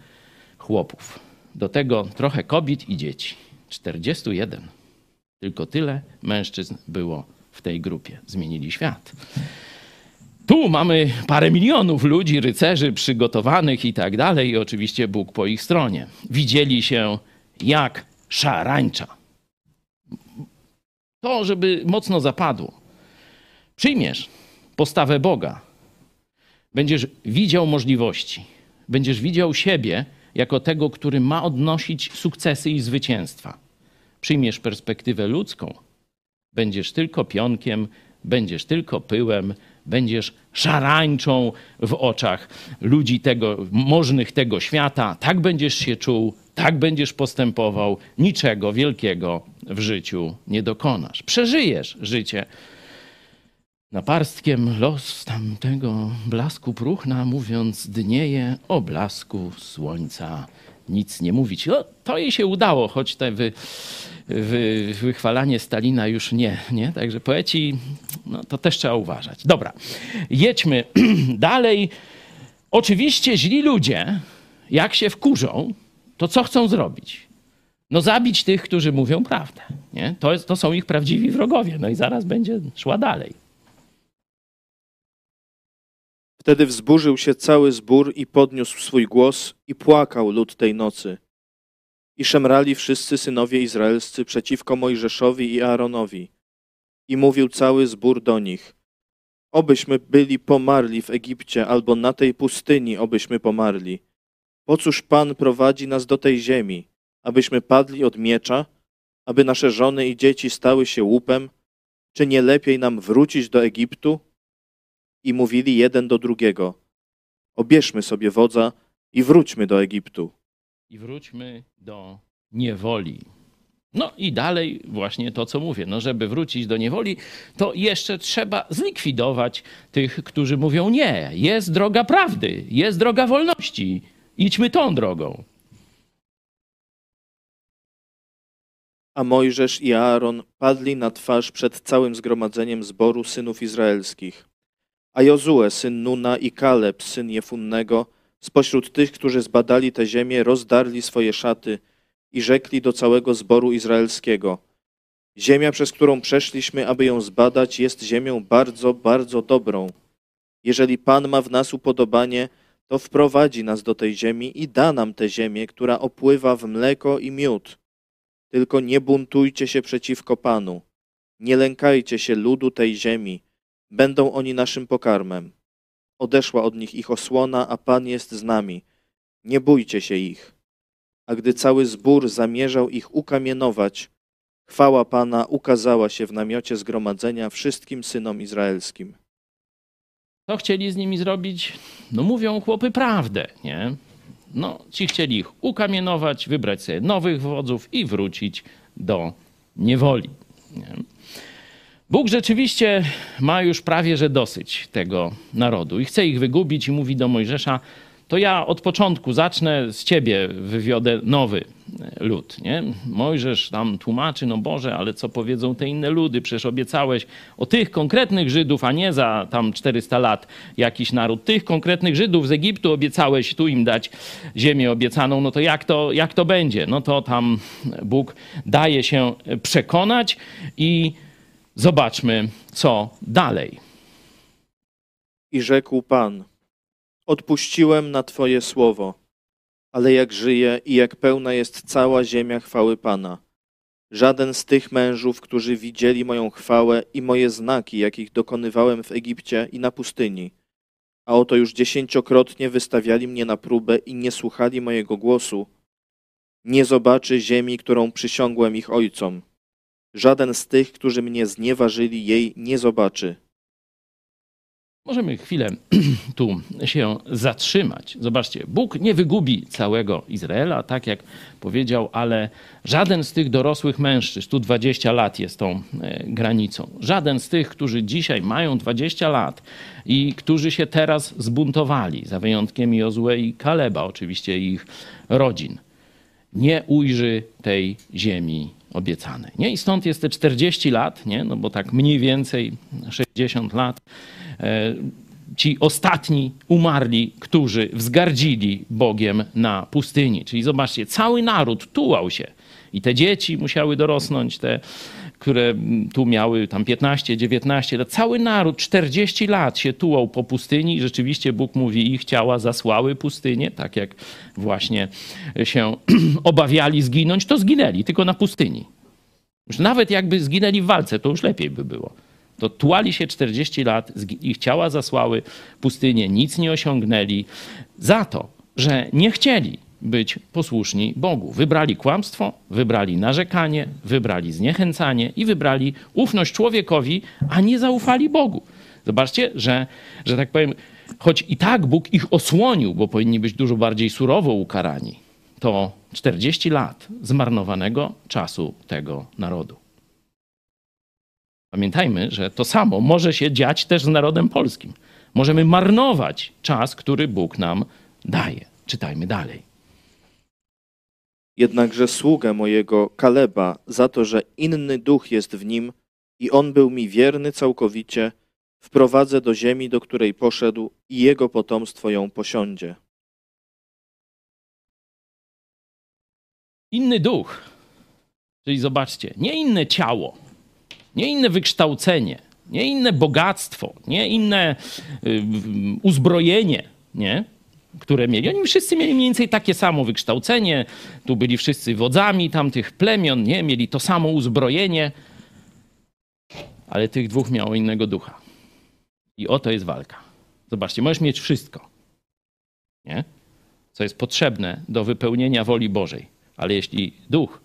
chłopów. Do tego trochę kobiet i dzieci. 41. Tylko tyle mężczyzn było w tej grupie. Zmienili świat. Tu mamy parę milionów ludzi, rycerzy przygotowanych i tak dalej, i oczywiście Bóg po ich stronie. Widzieli się jak szarańcza. To, żeby mocno zapadło. Przyjmiesz postawę Boga, będziesz widział możliwości, będziesz widział siebie jako tego, który ma odnosić sukcesy i zwycięstwa. Przyjmiesz perspektywę ludzką, będziesz tylko pionkiem, będziesz tylko pyłem, będziesz szarańczą w oczach ludzi tego, możnych tego świata. Tak będziesz się czuł, tak będziesz postępował. Niczego wielkiego w życiu nie dokonasz. Przeżyjesz życie naparstkiem los tamtego blasku próchna, mówiąc dnieje o blasku słońca nic nie mówić. No, to jej się udało, choć te wy, wy, wychwalanie Stalina już nie, nie? Także poeci, no to też trzeba uważać. Dobra, jedźmy [CLEARS THROAT] dalej. Oczywiście źli ludzie, jak się wkurzą, to co chcą zrobić? No zabić tych, którzy mówią prawdę. Nie? To, jest, to są ich prawdziwi wrogowie. No i zaraz będzie szła dalej. Wtedy wzburzył się cały zbór i podniósł swój głos i płakał lud tej nocy. I szemrali wszyscy synowie izraelscy przeciwko Mojżeszowi i Aaronowi. I mówił cały zbór do nich. Obyśmy byli pomarli w Egipcie, albo na tej pustyni obyśmy pomarli. Po cóż Pan prowadzi nas do tej ziemi? Abyśmy padli od miecza? Aby nasze żony i dzieci stały się łupem? Czy nie lepiej nam wrócić do Egiptu? i mówili jeden do drugiego: Obierzmy sobie wodza i wróćmy do Egiptu. I wróćmy do niewoli. No i dalej właśnie to, co mówię. No, żeby wrócić do niewoli, to jeszcze trzeba zlikwidować tych, którzy mówią nie. Jest droga prawdy, jest droga wolności. Idźmy tą drogą. A Mojżesz i Aaron padli na twarz przed całym zgromadzeniem zboru synów izraelskich. A Jozue, syn Nuna i Kaleb, syn Jefunnego, spośród tych, którzy zbadali tę ziemię, rozdarli swoje szaty i rzekli do całego zboru izraelskiego: Ziemia, przez którą przeszliśmy, aby ją zbadać, jest ziemią bardzo, bardzo dobrą. Jeżeli Pan ma w nas upodobanie, to wprowadzi nas do tej ziemi i da nam tę ziemię, która opływa w mleko i miód. Tylko nie buntujcie się przeciwko Panu. Nie lękajcie się ludu tej ziemi. Będą oni naszym pokarmem. Odeszła od nich ich osłona, a Pan jest z nami. Nie bójcie się ich. A gdy cały zbór zamierzał ich ukamienować, Chwała Pana ukazała się w namiocie zgromadzenia wszystkim synom izraelskim. Co chcieli z nimi zrobić? No mówią chłopy prawdę, nie? No, ci chcieli ich ukamienować, wybrać sobie nowych wodzów i wrócić do niewoli. Nie? Bóg rzeczywiście ma już prawie że dosyć tego narodu i chce ich wygubić i mówi do Mojżesza, to ja od początku zacznę z ciebie, wywiodę nowy lud. Nie? Mojżesz tam tłumaczy, no Boże, ale co powiedzą te inne ludy? Przecież obiecałeś o tych konkretnych Żydów, a nie za tam 400 lat jakiś naród. Tych konkretnych Żydów z Egiptu obiecałeś tu im dać ziemię obiecaną. No to jak to, jak to będzie? No to tam Bóg daje się przekonać i zobaczmy, co dalej. I rzekł Pan: Odpuściłem na Twoje słowo, ale jak żyje i jak pełna jest cała ziemia chwały Pana. Żaden z tych mężów, którzy widzieli moją chwałę i moje znaki, jakich dokonywałem w Egipcie i na pustyni, a oto już dziesięciokrotnie wystawiali mnie na próbę i nie słuchali mojego głosu, nie zobaczy ziemi, którą przysiągłem ich ojcom. Żaden z tych, którzy mnie znieważyli, jej nie zobaczy. Możemy chwilę [CLEARS THROAT] tu się zatrzymać. Zobaczcie, Bóg nie wygubi całego Izraela, tak jak powiedział, ale żaden z tych dorosłych mężczyzn, tu 20 lat jest tą e, granicą, żaden z tych, którzy dzisiaj mają 20 lat i którzy się teraz zbuntowali, za wyjątkiem Jozue i Kaleba, oczywiście ich rodzin, nie ujrzy tej ziemi obiecanej. Nie? I stąd jest te 40 lat, nie? No bo tak mniej więcej 60 lat ci ostatni umarli, którzy wzgardzili Bogiem na pustyni. Czyli zobaczcie, cały naród tułał się. I te dzieci musiały dorosnąć, te, które tu miały tam 15, 19 lat. Cały naród 40 lat się tułał po pustyni. Rzeczywiście Bóg mówi, ich ciała zasłały pustynię, tak jak właśnie się [CLEARS THROAT] obawiali zginąć, to zginęli, tylko na pustyni. Już nawet jakby zginęli w walce, to już lepiej by było. To tułali się 40 lat, ich ciała zasłały pustynię, nic nie osiągnęli za to, że nie chcieli być posłuszni Bogu. Wybrali kłamstwo, wybrali narzekanie, wybrali zniechęcanie i wybrali ufność człowiekowi, a nie zaufali Bogu. Zobaczcie, że, że tak powiem, choć i tak Bóg ich osłonił, bo powinni być dużo bardziej surowo ukarani, to 40 lat zmarnowanego czasu tego narodu. Pamiętajmy, że to samo może się dziać też z narodem polskim. Możemy marnować czas, który Bóg nam daje. Czytajmy dalej. Jednakże sługę mojego Kaleba za to, że inny duch jest w nim i on był mi wierny całkowicie, wprowadzę do ziemi, do której poszedł i jego potomstwo ją posiądzie. Inny duch, czyli zobaczcie, nie inne ciało, nie inne wykształcenie, nie inne bogactwo, nie inne y, uzbrojenie, nie? które mieli. Oni wszyscy mieli mniej więcej takie samo wykształcenie, tu byli wszyscy wodzami tamtych plemion, nie? mieli to samo uzbrojenie, ale tych dwóch miało innego ducha. I oto jest walka. Zobaczcie, możesz mieć wszystko, nie? co jest potrzebne do wypełnienia woli Bożej, ale jeśli duch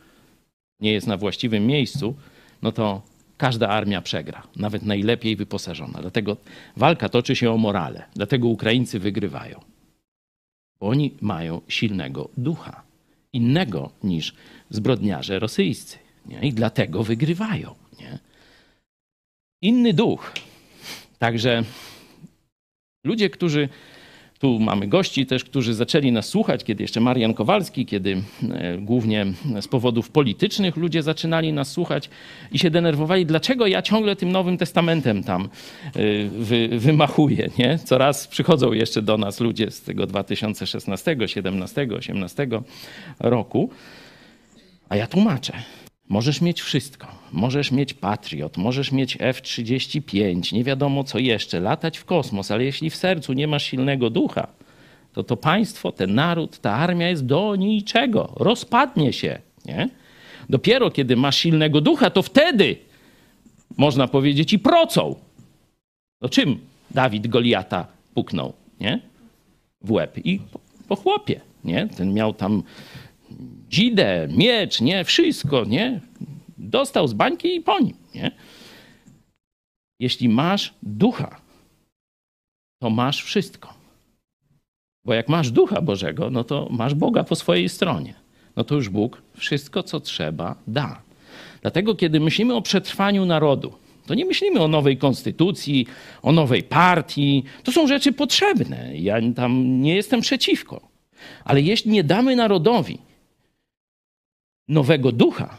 nie jest na właściwym miejscu, no to każda armia przegra, nawet najlepiej wyposażona. Dlatego walka toczy się o morale, dlatego Ukraińcy wygrywają bo oni mają silnego ducha, innego niż zbrodniarze rosyjscy. Nie? I dlatego wygrywają. Nie? Inny duch. Także ludzie, którzy tu mamy gości też, którzy zaczęli nas słuchać, kiedy jeszcze Marian Kowalski, kiedy e, głównie z powodów politycznych ludzie zaczynali nas słuchać i się denerwowali, dlaczego ja ciągle tym Nowym Testamentem tam e, wy, wymachuję. Nie? Coraz przychodzą jeszcze do nas ludzie z tego 2016, 17, 18 roku, a ja tłumaczę. Możesz mieć wszystko. Możesz mieć Patriot, możesz mieć F-35, nie wiadomo co jeszcze, latać w kosmos, ale jeśli w sercu nie masz silnego ducha, to to państwo, ten naród, ta armia jest do niczego. Rozpadnie się. Nie? Dopiero kiedy masz silnego ducha, to wtedy można powiedzieć i procą. No czym Dawid Goliata puknął? Nie? W łeb i po, po chłopie. Nie? Ten miał tam dzidę, miecz, nie, wszystko, nie? Dostał z bańki i po nim, nie? Jeśli masz ducha, to masz wszystko. Bo jak masz ducha Bożego, no to masz Boga po swojej stronie. No to już Bóg wszystko, co trzeba, da. Dlatego, kiedy myślimy o przetrwaniu narodu, to nie myślimy o nowej konstytucji, o nowej partii. To są rzeczy potrzebne. Ja tam nie jestem przeciwko. Ale jeśli nie damy narodowi nowego ducha,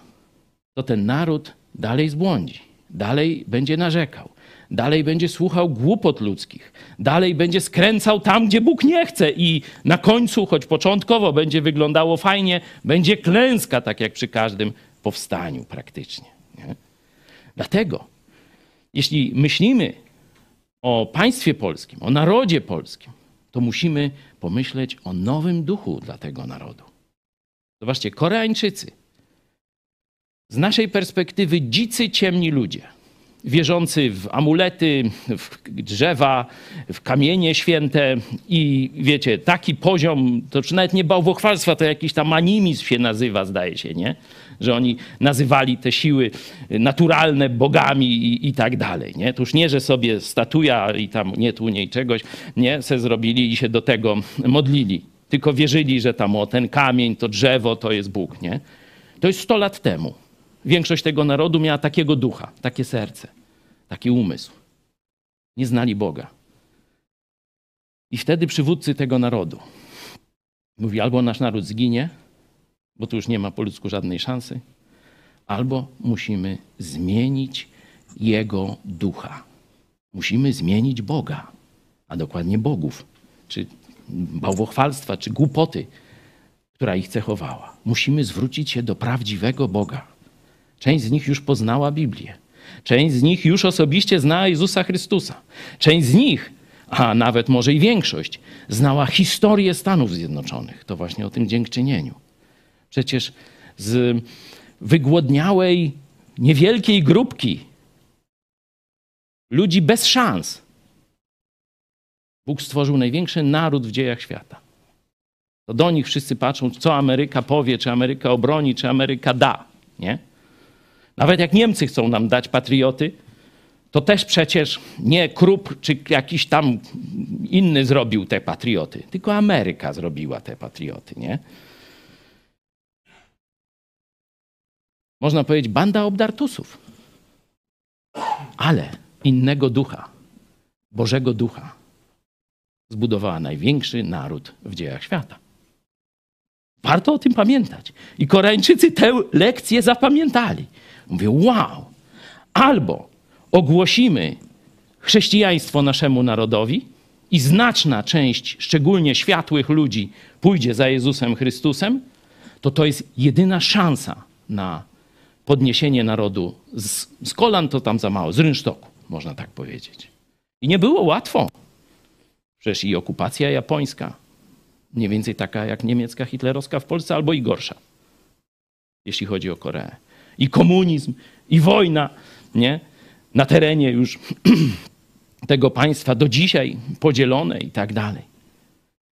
to ten naród dalej zbłądzi, dalej będzie narzekał, dalej będzie słuchał głupot ludzkich, dalej będzie skręcał tam, gdzie Bóg nie chce i na końcu, choć początkowo będzie wyglądało fajnie, będzie klęska, tak jak przy każdym powstaniu praktycznie. Nie? Dlatego, jeśli myślimy o państwie polskim, o narodzie polskim, to musimy pomyśleć o nowym duchu dla tego narodu. Zobaczcie, Koreańczycy, z naszej perspektywy dzicy, ciemni ludzie, wierzący w amulety, w drzewa, w kamienie święte i wiecie, taki poziom, to już nawet nie bałwochwalstwa, to jakiś tam animizm się nazywa, zdaje się, nie? Że oni nazywali te siły naturalne bogami i, i tak dalej, nie? To już nie, że sobie statuja i tam nie tu, nie czegoś, nie? Se zrobili i się do tego modlili. Tylko wierzyli, że tam o ten kamień, to drzewo, to jest Bóg, nie? To jest 100 lat temu. Większość tego narodu miała takiego ducha, takie serce, taki umysł. Nie znali Boga. I wtedy przywódcy tego narodu mówi: albo nasz naród zginie, bo tu już nie ma po ludzku żadnej szansy, albo musimy zmienić jego ducha. Musimy zmienić Boga, a dokładnie bogów, czy bałwochwalstwa, czy głupoty, która ich cechowała. Musimy zwrócić się do prawdziwego Boga. Część z nich już poznała Biblię. Część z nich już osobiście znała Jezusa Chrystusa. Część z nich, a nawet może i większość, znała historię Stanów Zjednoczonych. To właśnie o tym dziękczynieniu. Przecież z wygłodniałej, niewielkiej grupki ludzi bez szans Bóg stworzył największy naród w dziejach świata. To do nich wszyscy patrzą, co Ameryka powie, czy Ameryka obroni, czy Ameryka da. Nie? Nawet jak Niemcy chcą nam dać patrioty, to też przecież nie Krupp czy jakiś tam inny zrobił te patrioty, tylko Ameryka zrobiła te patrioty, nie? Można powiedzieć banda obdartusów. Ale innego ducha, Bożego ducha, zbudowała największy naród w dziejach świata. Warto o tym pamiętać. I Koreańczycy tę lekcję zapamiętali. Mówię, wow, albo ogłosimy chrześcijaństwo naszemu narodowi i znaczna część, szczególnie światłych ludzi, pójdzie za Jezusem Chrystusem, to to jest jedyna szansa na podniesienie narodu z, z kolan, to tam za mało, z rynsztoku, można tak powiedzieć. I nie było łatwo. Przecież i okupacja japońska, mniej więcej taka jak niemiecka, hitlerowska w Polsce, albo i gorsza, jeśli chodzi o Koreę i komunizm, i wojna, nie? Na terenie już [CLEARS THROAT] tego państwa do dzisiaj podzielone i tak dalej.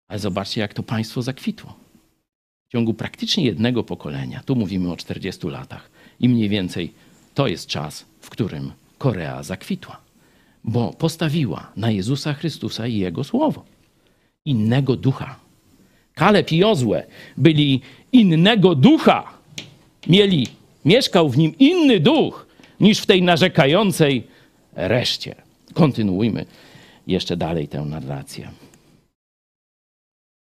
Ale zobaczcie, jak to państwo zakwitło. W ciągu praktycznie jednego pokolenia, tu mówimy o 40 latach, i mniej więcej to jest czas, w którym Korea zakwitła, bo postawiła na Jezusa Chrystusa i Jego słowo. Innego ducha. Kaleb i Jozue byli innego ducha. Mieli mieszkał w nim inny duch niż w tej narzekającej reszcie. Kontynuujmy jeszcze dalej tę narrację.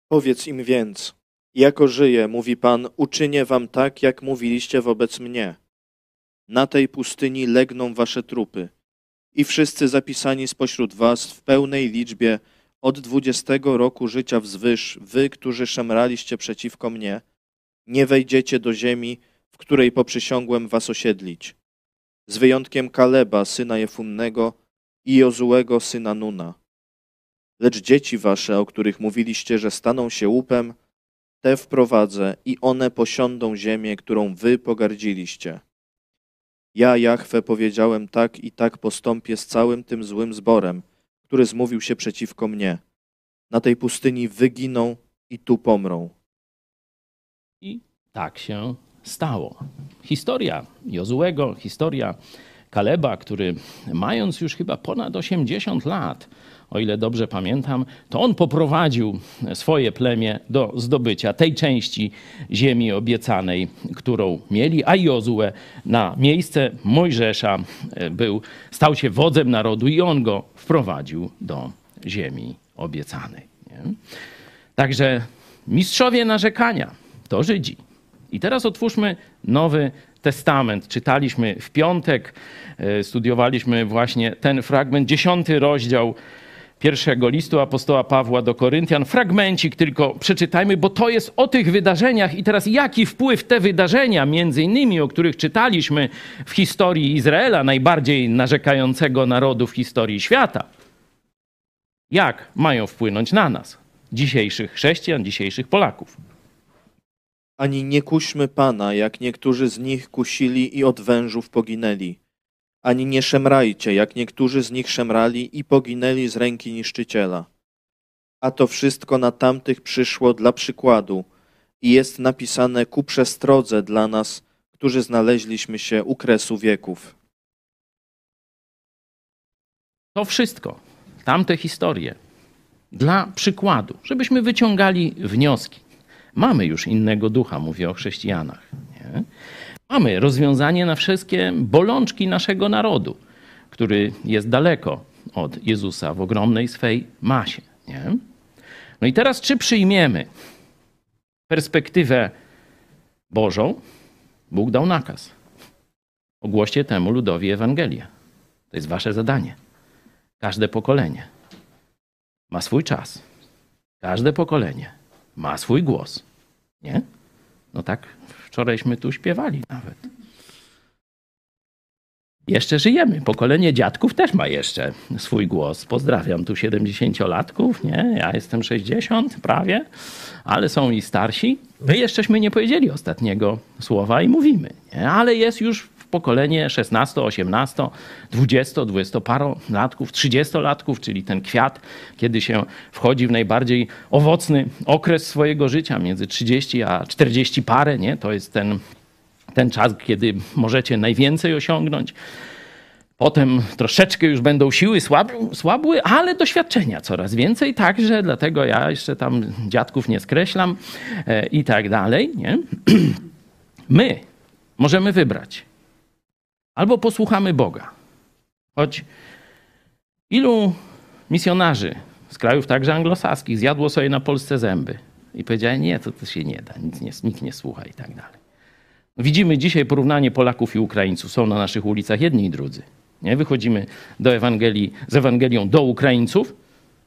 Powiedz im więc, jako żyję, mówi Pan, uczynię wam tak, jak mówiliście wobec mnie. Na tej pustyni legną wasze trupy i wszyscy zapisani spośród was w pełnej liczbie od dwudziestego roku życia wzwyż, wy, którzy szemraliście przeciwko mnie, nie wejdziecie do ziemi, w której poprzysiągłem was osiedlić, z wyjątkiem Kaleba, syna Jefunnego i Jozułego, syna Nuna. Lecz dzieci wasze, o których mówiliście, że staną się łupem, te wprowadzę i one posiądą ziemię, którą wy pogardziliście. Ja, Jahwe, powiedziałem tak i tak postąpię z całym tym złym zborem, który zmówił się przeciwko mnie. Na tej pustyni wyginą i tu pomrą. I tak się stało. Historia Jozułego, historia Kaleba, który mając już chyba ponad 80 lat, o ile dobrze pamiętam, to on poprowadził swoje plemię do zdobycia tej części ziemi obiecanej, którą mieli, a Jozue na miejsce Mojżesza e, był, stał się wodzem narodu i on go wprowadził do ziemi obiecanej. Nie? Także mistrzowie narzekania to Żydzi. I teraz otwórzmy Nowy Testament. Czytaliśmy w piątek, e, studiowaliśmy właśnie ten fragment, dziesiąty rozdział pierwszego listu apostoła Pawła do Koryntian. Fragmencik tylko przeczytajmy, bo to jest o tych wydarzeniach. I teraz jaki wpływ te wydarzenia, między innymi, o których czytaliśmy w historii Izraela, najbardziej narzekającego narodu w historii świata, jak mają wpłynąć na nas, dzisiejszych chrześcijan, dzisiejszych Polaków. Ani nie kuśmy Pana, jak niektórzy z nich kusili i od wężów poginęli. Ani nie szemrajcie, jak niektórzy z nich szemrali i poginęli z ręki niszczyciela. A to wszystko na tamtych przyszło dla przykładu i jest napisane ku przestrodze dla nas, którzy znaleźliśmy się u kresu wieków. To wszystko, tamte historie, dla przykładu, żebyśmy wyciągali wnioski. Mamy już innego ducha, mówię o chrześcijanach. Nie? Mamy rozwiązanie na wszystkie bolączki naszego narodu, który jest daleko od Jezusa w ogromnej swej masie. Nie? No i teraz, czy przyjmiemy perspektywę Bożą? Bóg dał nakaz. Ogłoście temu ludowi Ewangelię. To jest wasze zadanie. Każde pokolenie ma swój czas. Każde pokolenie ma swój głos. Nie? No tak wczorajśmy tu śpiewali nawet. Jeszcze żyjemy. Pokolenie dziadków też ma jeszcze swój głos. Pozdrawiam tu 70-latków, nie? Ja jestem 60 prawie, ale są i starsi. My jeszcześmy nie powiedzieli ostatniego słowa i mówimy, nie? Ale jest już pokolenie 16, 18, 20, 20 parolatków, 30-latków, czyli ten kwiat, kiedy się wchodzi w najbardziej owocny okres swojego życia, między 30 a 40 parę, nie? To jest ten, ten czas, kiedy możecie najwięcej osiągnąć. Potem troszeczkę już będą siły słab- słabły, ale doświadczenia coraz więcej, także dlatego ja jeszcze tam dziadków nie skreślam e, i tak dalej. Nie? [CLEARS THROAT] My możemy wybrać. Albo posłuchamy Boga. Choć ilu misjonarzy z krajów także anglosaskich zjadło sobie na Polsce zęby i powiedzieli, nie, to, to się nie da, nic nie, nikt nie słucha i tak dalej. Widzimy dzisiaj porównanie Polaków i Ukraińców. Są na naszych ulicach jedni i drudzy. Nie? Wychodzimy do Ewangelii, z Ewangelią do Ukraińców,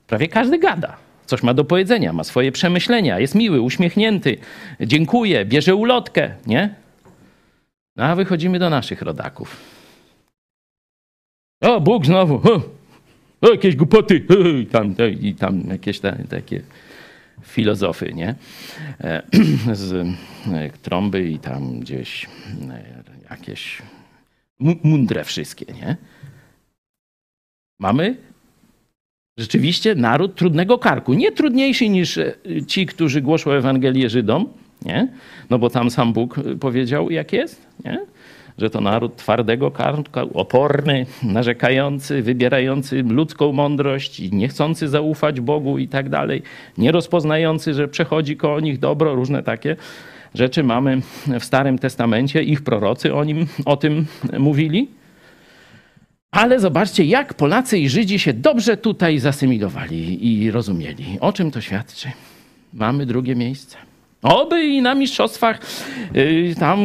prawie każdy gada. Coś ma do powiedzenia, ma swoje przemyślenia, jest miły, uśmiechnięty, dziękuję, bierze ulotkę, nie? No, a wychodzimy do naszych rodaków. O, Bóg znowu, o, o jakieś głupoty, i tam, i tam jakieś ta, takie filozofy, nie? E, [CLEARS THROAT] Z e, trąby i tam gdzieś e, jakieś mu- mądre wszystkie, nie? Mamy rzeczywiście naród trudnego karku. Nie trudniejszy niż ci, którzy głoszą Ewangelię Żydom, nie? No bo tam sam Bóg e, powiedział, jak jest, nie? Że to naród twardego karku, oporny, narzekający, wybierający ludzką mądrość i nie chcący zaufać Bogu i tak dalej, nie rozpoznający, że przechodzi koło nich dobro, różne takie rzeczy mamy w Starym Testamencie. Ich prorocy o, nim, o tym mówili. Ale zobaczcie, jak Polacy i Żydzi się dobrze tutaj zasymilowali i rozumieli. O czym to świadczy? Mamy drugie miejsce. Oby i na mistrzostwach yy, tam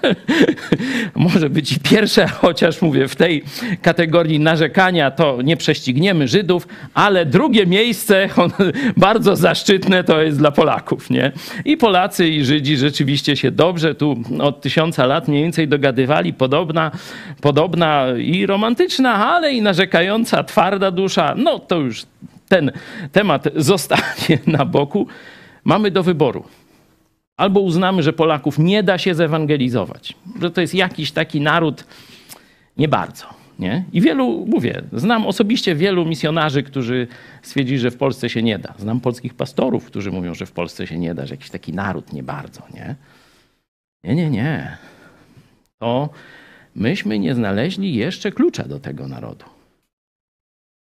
[LAUGHS] może być i pierwsze, chociaż mówię, w tej kategorii narzekania to nie prześcigniemy Żydów, ale drugie miejsce, [LAUGHS] bardzo zaszczytne, to jest dla Polaków, nie? I Polacy i Żydzi rzeczywiście się dobrze tu od tysiąca lat mniej więcej dogadywali, podobna, podobna i romantyczna, ale i narzekająca, twarda dusza, no to już ten temat [LAUGHS] zostawię na boku. Mamy do wyboru. Albo uznamy, że Polaków nie da się zewangelizować, że to jest jakiś taki naród nie bardzo. Nie? I wielu, mówię, znam osobiście wielu misjonarzy, którzy stwierdzili, że w Polsce się nie da. Znam polskich pastorów, którzy mówią, że w Polsce się nie da, że jakiś taki naród nie bardzo. Nie? Nie, nie, nie. To myśmy nie znaleźli jeszcze klucza do tego narodu.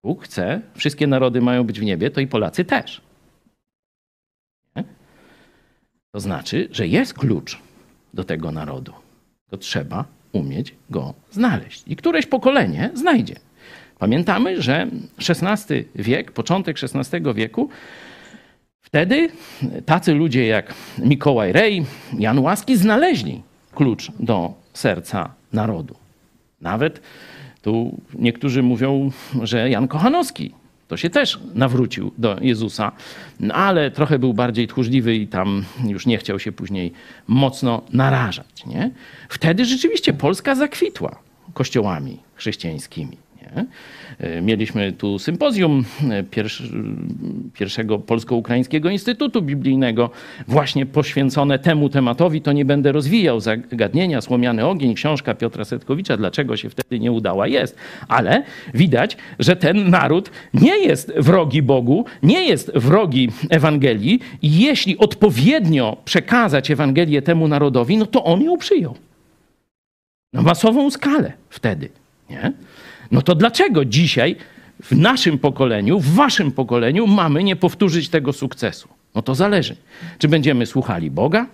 Bóg chce, wszystkie narody mają być w niebie, to i Polacy też. Nie? To znaczy, że jest klucz do tego narodu. To trzeba umieć go znaleźć. I któreś pokolenie znajdzie. Pamiętamy, że XVI wiek, początek XVI wieku, wtedy tacy ludzie jak Mikołaj Rej, Jan Łaski znaleźli klucz do serca narodu. Nawet tu niektórzy mówią, że Jan Kochanowski to się też nawrócił do Jezusa, ale trochę był bardziej tchórzliwy i tam już nie chciał się później mocno narażać. Nie? Wtedy rzeczywiście Polska zakwitła kościołami chrześcijańskimi. Nie? E, Mieliśmy tu sympozjum e, pierwszego Polsko-Ukraińskiego Instytutu Biblijnego, właśnie poświęcone temu tematowi. To nie będę rozwijał zagadnienia. Słomiany ogień, książka Piotra Setkowicza, dlaczego się wtedy nie udała, jest. Ale widać, że ten naród nie jest wrogi Bogu, nie jest wrogi Ewangelii i jeśli odpowiednio przekazać Ewangelię temu narodowi, no to on ją przyjął. Na masową skalę wtedy. Nie? No to dlaczego dzisiaj w naszym pokoleniu, w waszym pokoleniu mamy nie powtórzyć tego sukcesu? No to zależy. Czy będziemy słuchali Boga?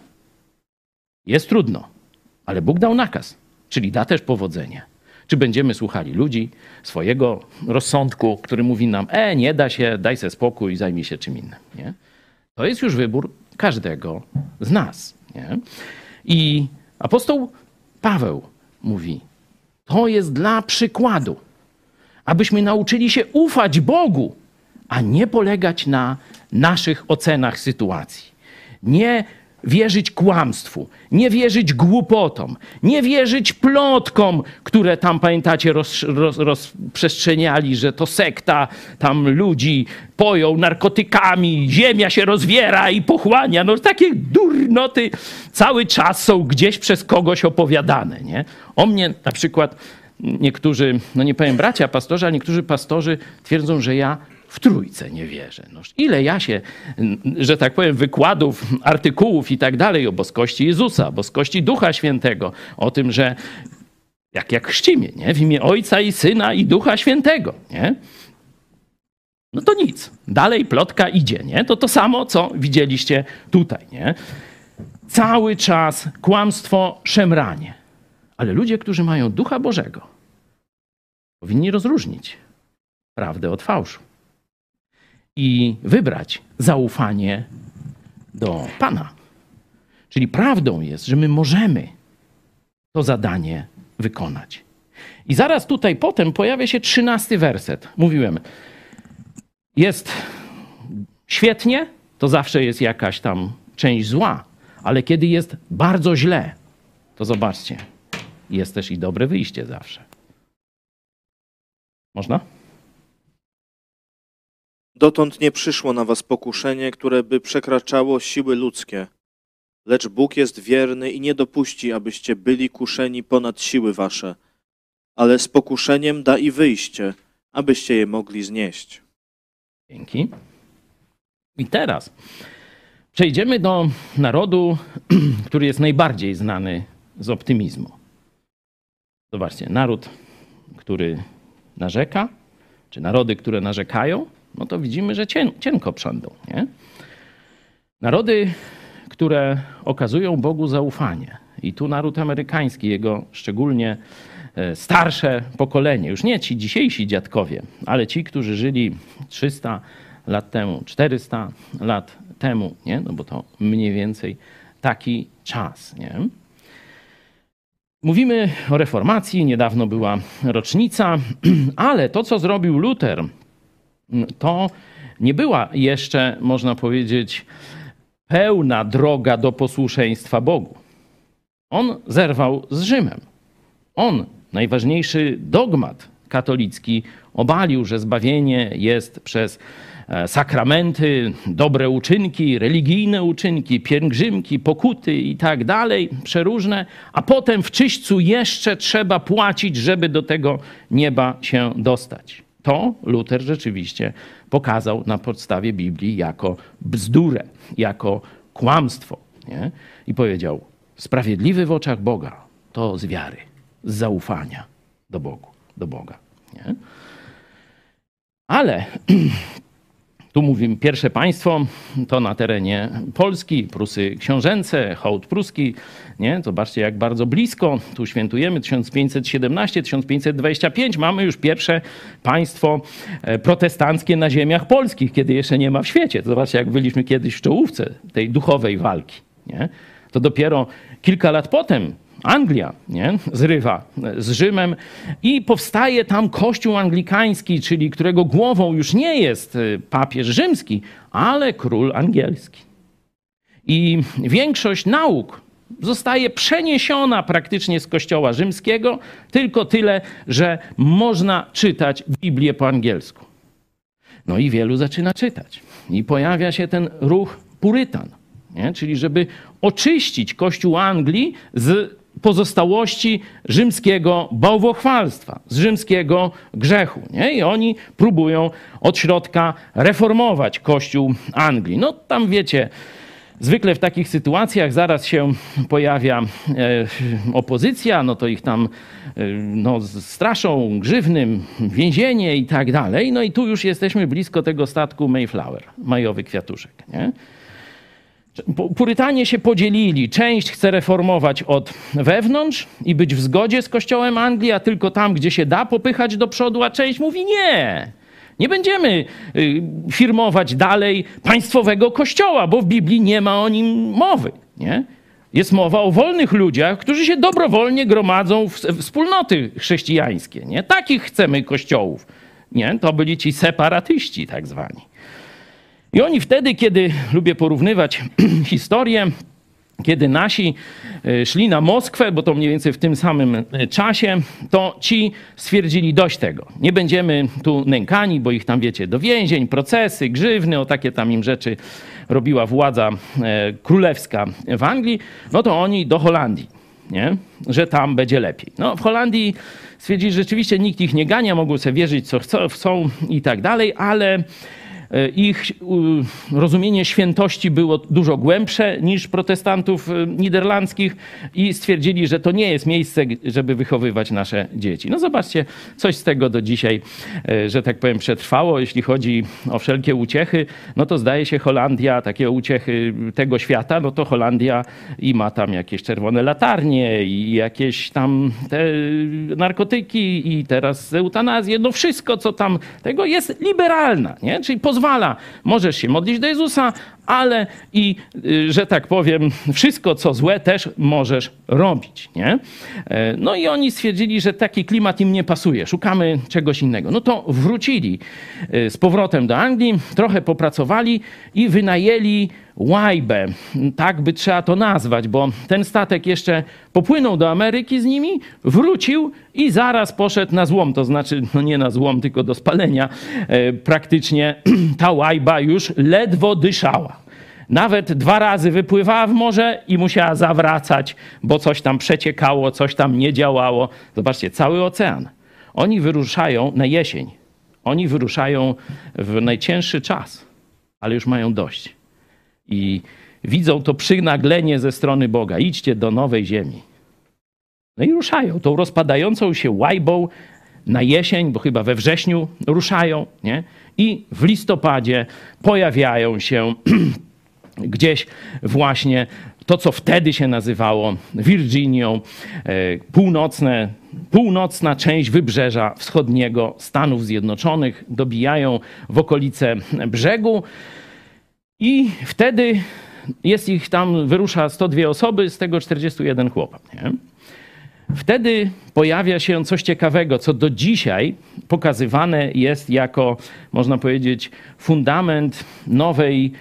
Jest trudno, ale Bóg dał nakaz, czyli da też powodzenie. Czy będziemy słuchali ludzi, swojego rozsądku, który mówi nam, e, nie da się, daj se spokój, zajmij się czym innym. Nie? To jest już wybór każdego z nas. Nie? I apostoł Paweł mówi, to jest dla przykładu, abyśmy nauczyli się ufać Bogu, a nie polegać na naszych ocenach sytuacji. Nie wierzyć kłamstwu, nie wierzyć głupotom, nie wierzyć plotkom, które tam, pamiętacie, roz, roz, rozprzestrzeniali, że to sekta tam ludzi poją narkotykami, ziemia się rozwiera i pochłania. No takie durnoty cały czas są gdzieś przez kogoś opowiadane. Nie? O mnie na przykład niektórzy, no nie powiem bracia pastorzy, ale niektórzy pastorzy twierdzą, że ja w trójce nie wierzę. No, ile ja się, że tak powiem, wykładów, artykułów i tak dalej o boskości Jezusa, boskości Ducha Świętego, o tym, że jak, jak chrzcimy, nie? w imię Ojca i Syna i Ducha Świętego. Nie? No to nic. Dalej plotka idzie. Nie? To to samo, co widzieliście tutaj. Nie? Cały czas kłamstwo, szemranie. Ale ludzie, którzy mają Ducha Bożego, powinni rozróżnić prawdę od fałszu i wybrać zaufanie do Pana. Czyli prawdą jest, że my możemy to zadanie wykonać. I zaraz tutaj potem pojawia się trzynasty werset. Mówiłem, jest świetnie, to zawsze jest jakaś tam część zła, ale kiedy jest bardzo źle, to zobaczcie, jest też i dobre wyjście zawsze. Można? Dotąd nie przyszło na was pokuszenie, które by przekraczało siły ludzkie. Lecz Bóg jest wierny i nie dopuści, abyście byli kuszeni ponad siły wasze, ale z pokuszeniem da i wyjście, abyście je mogli znieść. Dzięki. I teraz przejdziemy do narodu, [CLEARS THROAT] który jest najbardziej znany z optymizmu. Zobaczcie, naród, który narzeka, czy narody, które narzekają, no to widzimy, że cien, cienko przędą. Nie? Narody, które okazują Bogu zaufanie. I tu naród amerykański, jego szczególnie e, starsze pokolenie, już nie ci dzisiejsi dziadkowie, ale ci, którzy żyli 300 lat temu, 400 lat temu, nie? no bo to mniej więcej taki czas. Nie? Mówimy o reformacji, niedawno była rocznica, [CLEARS THROAT] ale to, co zrobił Luter, to nie była jeszcze, można powiedzieć, pełna droga do posłuszeństwa Bogu. On zerwał z Rzymem. On, najważniejszy dogmat katolicki, obalił, że zbawienie jest przez sakramenty, dobre uczynki, religijne uczynki, pielgrzymki, pokuty i tak dalej, przeróżne, a potem w czyśćcu jeszcze trzeba płacić, żeby do tego nieba się dostać. To Luter rzeczywiście pokazał na podstawie Biblii jako bzdurę, jako kłamstwo. Nie? I powiedział: sprawiedliwy w oczach Boga, to z wiary, z zaufania do Bogu, do Boga. Nie? Ale [CLEARS THROAT] tu mówimy pierwsze państwo, to na terenie Polski, Prusy Książęce, hołd pruski, nie? Zobaczcie jak bardzo blisko, tu świętujemy 1517, 1525, mamy już pierwsze państwo e, protestanckie na ziemiach polskich, kiedy jeszcze nie ma w świecie. Zobaczcie jak byliśmy kiedyś w czołówce tej duchowej walki, nie? To dopiero kilka lat potem Anglia nie? zrywa z Rzymem i powstaje tam kościół anglikański, czyli którego głową już nie jest y, papież rzymski, ale król angielski. I większość nauk zostaje przeniesiona praktycznie z kościoła rzymskiego, tylko tyle, że można czytać Biblię po angielsku. No i wielu zaczyna czytać. I pojawia się ten ruch purytan, nie? czyli żeby oczyścić kościół Anglii z pozostałości rzymskiego bałwochwalstwa, z rzymskiego grzechu. Nie? I oni próbują od środka reformować Kościół Anglii. No tam wiecie, zwykle w takich sytuacjach zaraz się pojawia e, opozycja, no to ich tam e, no, straszą grzywnym, więzienie i tak dalej. No i tu już jesteśmy blisko tego statku Mayflower, majowy kwiatuszek. Nie? Purytanie się podzielili. Część chce reformować od wewnątrz i być w zgodzie z kościołem Anglii, a tylko tam, gdzie się da, popychać do przodu, a część mówi nie. Nie będziemy y, firmować dalej państwowego kościoła, bo w Biblii nie ma o nim mowy. Nie? Jest mowa o wolnych ludziach, którzy się dobrowolnie gromadzą w wspólnoty chrześcijańskie. Nie? Takich chcemy kościołów. Nie? To byli ci separatyści tak zwani. I oni wtedy, kiedy lubię porównywać [CLEARS THROAT] historię, kiedy nasi e, szli na Moskwę, bo to mniej więcej w tym samym e, czasie, to ci stwierdzili dość tego. Nie będziemy tu nękani, bo ich tam, wiecie, do więzień, procesy, grzywny, o takie tam im rzeczy robiła władza e, królewska w Anglii. No to oni do Holandii, nie? że tam będzie lepiej. No w Holandii stwierdzili, że rzeczywiście nikt ich nie gania, mogą sobie wierzyć, co chcą i tak dalej, ale ich rozumienie świętości było dużo głębsze niż protestantów e, niderlandzkich i stwierdzili, że to nie jest miejsce, żeby wychowywać nasze dzieci. No zobaczcie, coś z tego do dzisiaj, e, że tak powiem, przetrwało. Jeśli chodzi o wszelkie uciechy, no to zdaje się Holandia, takie uciechy tego świata, no to Holandia i ma tam jakieś czerwone latarnie i jakieś tam te narkotyki i teraz eutanazję, no wszystko, co tam tego jest liberalna, nie? Czyli pozwala. Możesz się modlić do Jezusa, ale i, y, że tak powiem, wszystko co złe też możesz robić. Nie? E, no i oni stwierdzili, że taki klimat im nie pasuje, szukamy czegoś innego. No to wrócili y, z powrotem do Anglii, trochę popracowali i wynajęli łajbę, tak by trzeba to nazwać, bo ten statek jeszcze popłynął do Ameryki z nimi, wrócił i zaraz poszedł na złom, to znaczy no nie na złom, tylko do spalenia. E, praktycznie [CLEARS THROAT] ta łajba już ledwo dyszała. Nawet dwa razy wypływała w morze i musiała zawracać, bo coś tam przeciekało, coś tam nie działało. Zobaczcie, cały ocean. Oni wyruszają na jesień. Oni wyruszają w najcięższy czas, ale już mają dość. I widzą to przynaglenie ze strony Boga. Idźcie do nowej ziemi. No i ruszają tą rozpadającą się łajbą na jesień, bo chyba we wrześniu ruszają, nie? I w listopadzie pojawiają się [CLEARS THROAT] gdzieś właśnie to, co wtedy się nazywało Virginią, e, północne, północna część wybrzeża wschodniego Stanów Zjednoczonych, dobijają w okolice brzegu i wtedy jest ich tam, wyrusza 102 osoby, z tego 41 chłopak. Nie? Wtedy pojawia się coś ciekawego, co do dzisiaj pokazywane jest jako, można powiedzieć, fundament nowej,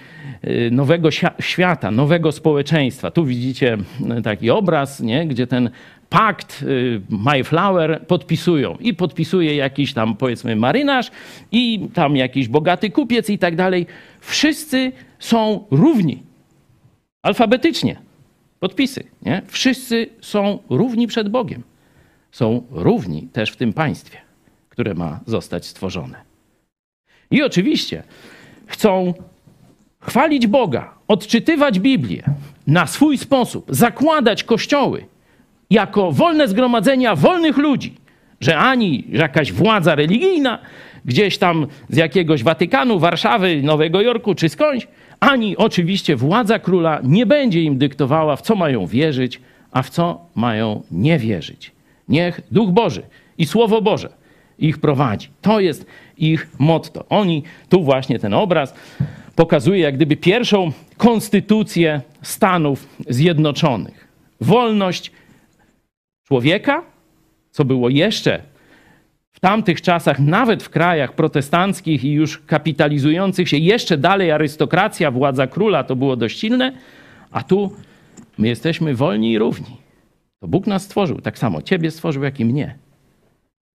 y, nowego świata, nowego społeczeństwa. Tu widzicie y, taki obraz, nie? gdzie ten pakt y, Mayflower podpisują. I podpisuje jakiś tam, powiedzmy, marynarz i tam jakiś bogaty kupiec i tak dalej. Wszyscy są równi. Alfabetycznie podpisy. Nie? Wszyscy są równi przed Bogiem. Są równi też w tym państwie, które ma zostać stworzone. I oczywiście chcą chwalić Boga, odczytywać Biblię na swój sposób, zakładać kościoły jako wolne zgromadzenia wolnych ludzi, że ani jakaś władza religijna gdzieś tam z jakiegoś Watykanu, Warszawy, Nowego Jorku czy skądś, ani oczywiście władza króla nie będzie im dyktowała, w co mają wierzyć, a w co mają nie wierzyć. Niech Duch Boży i Słowo Boże ich prowadzi. To jest ich motto. Oni, tu właśnie ten obraz pokazuje jak gdyby pierwszą konstytucję Stanów Zjednoczonych. Wolność człowieka, co było jeszcze w tamtych czasach, nawet w krajach protestanckich i już kapitalizujących się jeszcze dalej arystokracja, władza króla to było dość silne, a tu my jesteśmy wolni i równi. To Bóg nas stworzył, tak samo ciebie stworzył, jak i mnie.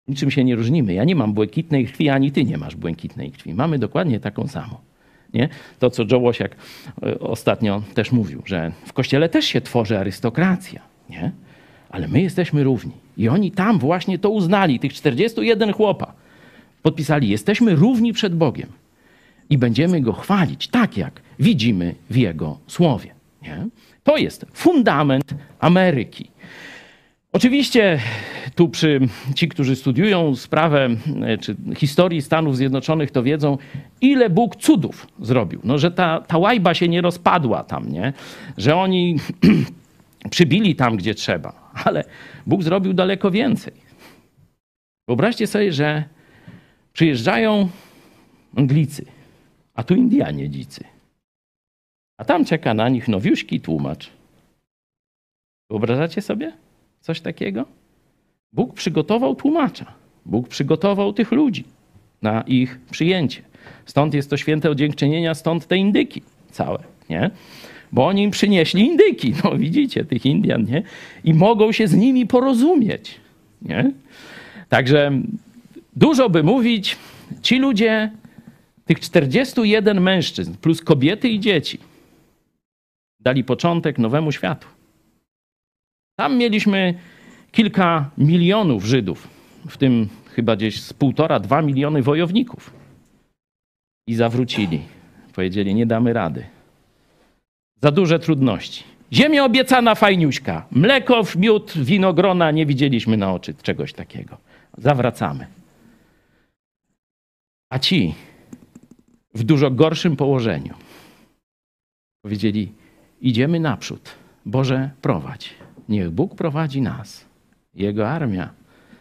Niczym się nie różnimy. Ja nie mam błękitnej krwi, ani ty nie masz błękitnej krwi. Mamy dokładnie taką samą. Nie? To, co Joe Łosiak e, ostatnio też mówił, że w kościele też się tworzy arystokracja. Nie? Ale my jesteśmy równi. I oni tam właśnie to uznali, tych 41 chłopa. Podpisali, jesteśmy równi przed Bogiem i będziemy Go chwalić, tak jak widzimy w Jego słowie. Nie? To jest fundament Ameryki. Oczywiście tu przy ci, którzy studiują sprawę e, czy historii Stanów Zjednoczonych, to wiedzą, ile Bóg cudów zrobił. No, że ta, ta łajba się nie rozpadła tam, nie? Że oni [CLEARS THROAT] przybili tam, gdzie trzeba, ale Bóg zrobił daleko więcej. Wyobraźcie sobie, że przyjeżdżają Anglicy, a tu Indianie dzicy. A tam czeka na nich nowiuśki tłumacz. Wyobrażacie sobie coś takiego? Bóg przygotował tłumacza. Bóg przygotował tych ludzi na ich przyjęcie. Stąd jest to święte dziękczynienia, stąd te indyki całe, nie? Bo oni im przynieśli indyki, no widzicie, tych Indian, nie? I mogą się z nimi porozumieć, nie? Także dużo by mówić, ci ludzie, tych 41 mężczyzn, plus kobiety i dzieci, dali początek nowemu światu. Tam mieliśmy kilka milionów Żydów, w tym chyba gdzieś z półtora, dwa miliony wojowników. I zawrócili. Powiedzieli, nie damy rady za duże trudności. Ziemia obiecana fajniuśka. Mleko, miód, winogrona nie widzieliśmy na oczy czegoś takiego. Zawracamy. A ci w dużo gorszym położeniu powiedzieli: Idziemy naprzód. Boże, prowadź. Niech Bóg prowadzi nas. Jego armia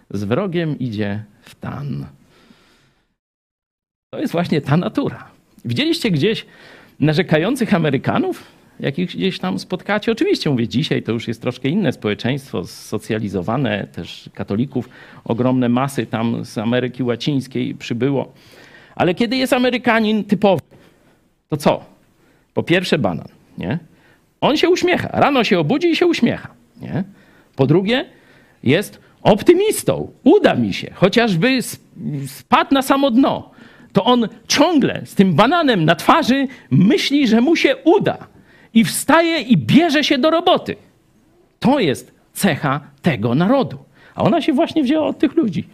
z wrogiem idzie w tan. To jest właśnie ta natura. Widzieliście gdzieś narzekających Amerykanów? Jakich gdzieś tam spotkacie. Oczywiście mówię, dzisiaj to już jest troszkę inne społeczeństwo, socjalizowane, też katolików, ogromne masy tam z Ameryki Łacińskiej przybyło. Ale kiedy jest Amerykanin typowy, to co? Po pierwsze banan, nie? On się uśmiecha. Rano się obudzi i się uśmiecha, nie? Po drugie jest optymistą. Uda mi się, chociażby spadł na samo dno. To on ciągle z tym bananem na twarzy myśli, że mu się uda i wstaje i bierze się do roboty. To jest cecha tego narodu. A ona się właśnie wzięła od tych ludzi.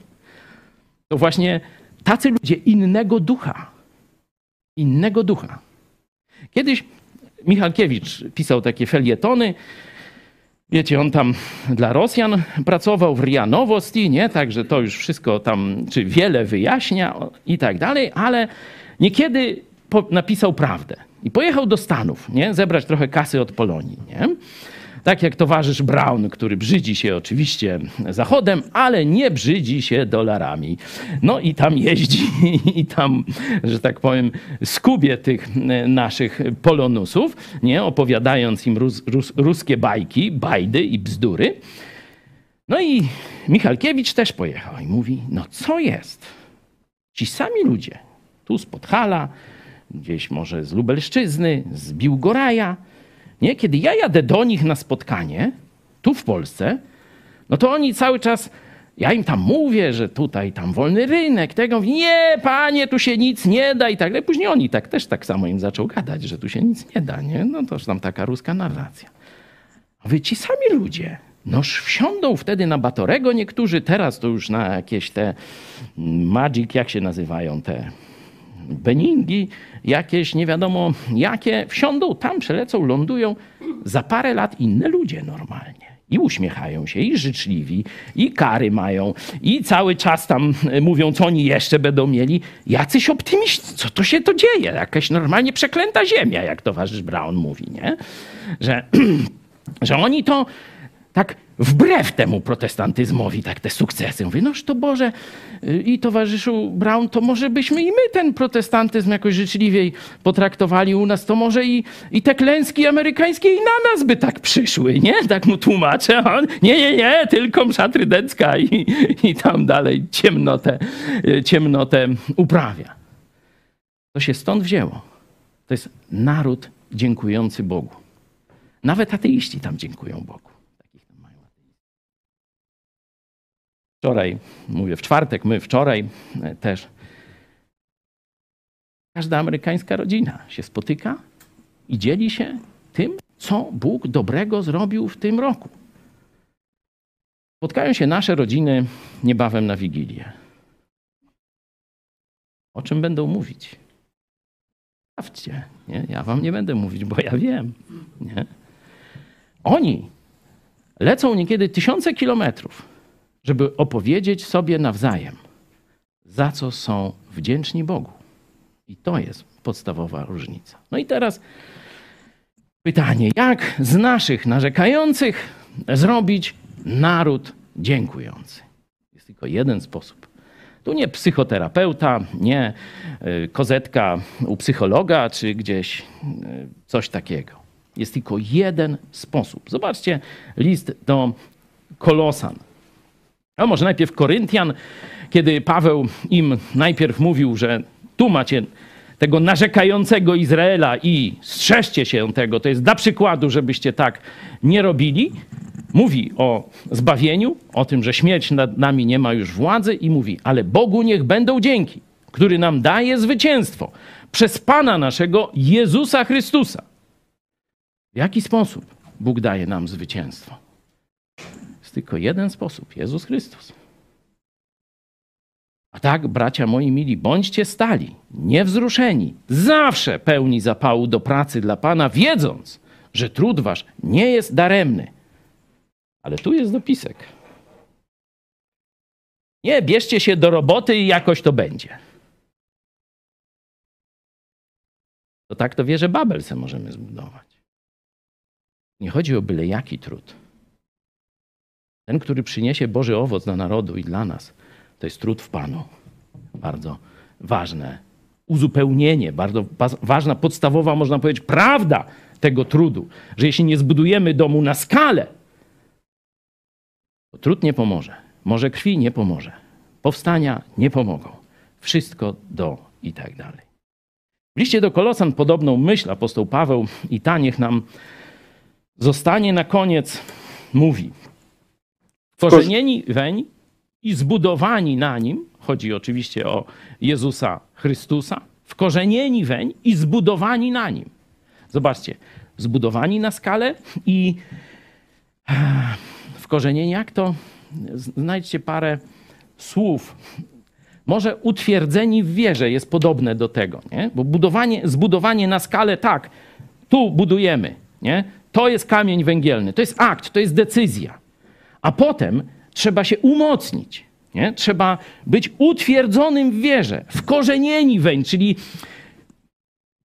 To właśnie tacy ludzie innego ducha. Innego ducha. Kiedyś Michalkiewicz pisał takie felietony. Wiecie, on tam dla Rosjan pracował w RIA Nowosti, nie? Także to już wszystko tam, czy wiele wyjaśnia i tak dalej, ale niekiedy napisał prawdę. I pojechał do Stanów, nie? zebrać trochę kasy od Polonii. Nie? Tak jak towarzysz Brown, który brzydzi się oczywiście Zachodem, ale nie brzydzi się dolarami. No i tam jeździ [LAUGHS] i tam, że tak powiem, skubie tych naszych polonusów, nie? opowiadając im rus, rus, ruskie bajki, bajdy i bzdury. No i Michalkiewicz też pojechał i mówi, no co jest? Ci sami ludzie, tu z Podhala, gdzieś może z Lubelszczyzny, z Biłgoraja. Nie? Kiedy ja jadę do nich na spotkanie, tu w Polsce, no to oni cały czas, ja im tam mówię, że tutaj tam wolny rynek, tego, nie, panie, tu się nic nie da i tak dalej. Później oni tak też tak samo im zaczął gadać, że tu się nic nie da, nie? No toż tam taka ruska narracja. Wy ci sami ludzie, noż wsiądą wtedy na Batorego niektórzy, teraz to już na jakieś te Magic, jak się nazywają te Beningi, jakieś nie wiadomo jakie, wsiądą tam, przelecą, lądują. Za parę lat inne ludzie normalnie. I uśmiechają się, i życzliwi, i kary mają, i cały czas tam e, mówią, co oni jeszcze będą mieli. Jacyś optymiści, co to się to dzieje? Jakaś normalnie przeklęta ziemia, jak towarzysz Brown mówi, nie? Że, [CLEARS THROAT] że oni to tak wbrew temu protestantyzmowi, tak te sukcesy. Mówię, noż to Boże y, i towarzyszu Brown, to może byśmy i my ten protestantyzm jakoś życzliwiej potraktowali u nas, to może i, i te klęski amerykańskie i na nas by tak przyszły, nie? Tak mu tłumaczę. On, nie, nie, nie, tylko msza trydencka i, i tam dalej ciemnotę, y, ciemnotę uprawia. To się stąd wzięło. To jest naród dziękujący Bogu. Nawet ateiści tam dziękują Bogu. Takich tam mają ateistów. Wczoraj, mówię w czwartek, my wczoraj e, też. Każda amerykańska rodzina się spotyka i dzieli się tym, co Bóg dobrego zrobił w tym roku. Spotkają się nasze rodziny niebawem na Wigilię. O czym będą mówić? Sprawdźcie. Nie? Ja wam nie będę mówić, bo ja wiem. Nie? Oni lecą niekiedy tysiące kilometrów, żeby opowiedzieć sobie nawzajem, za co są wdzięczni Bogu. I to jest podstawowa różnica. No i teraz pytanie, jak z naszych narzekających zrobić naród dziękujący? Jest tylko jeden sposób. Tu nie psychoterapeuta, nie y, kozetka u psychologa, czy gdzieś y, coś takiego. Jest tylko jeden sposób. Zobaczcie list do Kolosan. A może najpierw Koryntian, kiedy Paweł im najpierw mówił, że tu macie tego narzekającego Izraela i strzeżcie się tego, to jest dla przykładu, żebyście tak nie robili. Mówi o zbawieniu, o tym, że śmierć nad nami nie ma już władzy i mówi, ale Bogu niech będą dzięki, który nam daje zwycięstwo przez Pana naszego Jezusa Chrystusa. W jaki sposób Bóg daje nam zwycięstwo? Tylko jeden sposób Jezus Chrystus. A tak, bracia moi mili, bądźcie stali, niewzruszeni, zawsze pełni zapału do pracy dla Pana, wiedząc, że trud wasz nie jest daremny. Ale tu jest dopisek. Nie, bierzcie się do roboty i jakoś to będzie. To tak to wierzę Babel se możemy zbudować. Nie chodzi o byle jaki trud. Ten, który przyniesie Boży owoc dla narodu i dla nas, to jest trud w Panu. Bardzo ważne uzupełnienie, bardzo wa- ważna, podstawowa, można powiedzieć, prawda tego trudu, że jeśli nie zbudujemy domu na skalę, to trud nie pomoże. Morze krwi nie pomoże. Powstania nie pomogą. Wszystko do i tak dalej. W liście do Kolosan podobną myśl apostoł Paweł i ta niech nam zostanie na koniec mówi. Korzenieni weń i zbudowani na nim, chodzi oczywiście o Jezusa Chrystusa, wkorzenieni weń i zbudowani na nim. Zobaczcie, zbudowani na skalę i wkorzenieni, jak to? Znajdźcie parę słów. Może utwierdzeni w wierze jest podobne do tego, nie? Bo budowanie, zbudowanie na skalę, tak, tu budujemy, nie? To jest kamień węgielny, to jest akt, to jest decyzja. A potem trzeba się umocnić, nie? Trzeba być utwierdzonym w wierze, wkorzenieni weń, czyli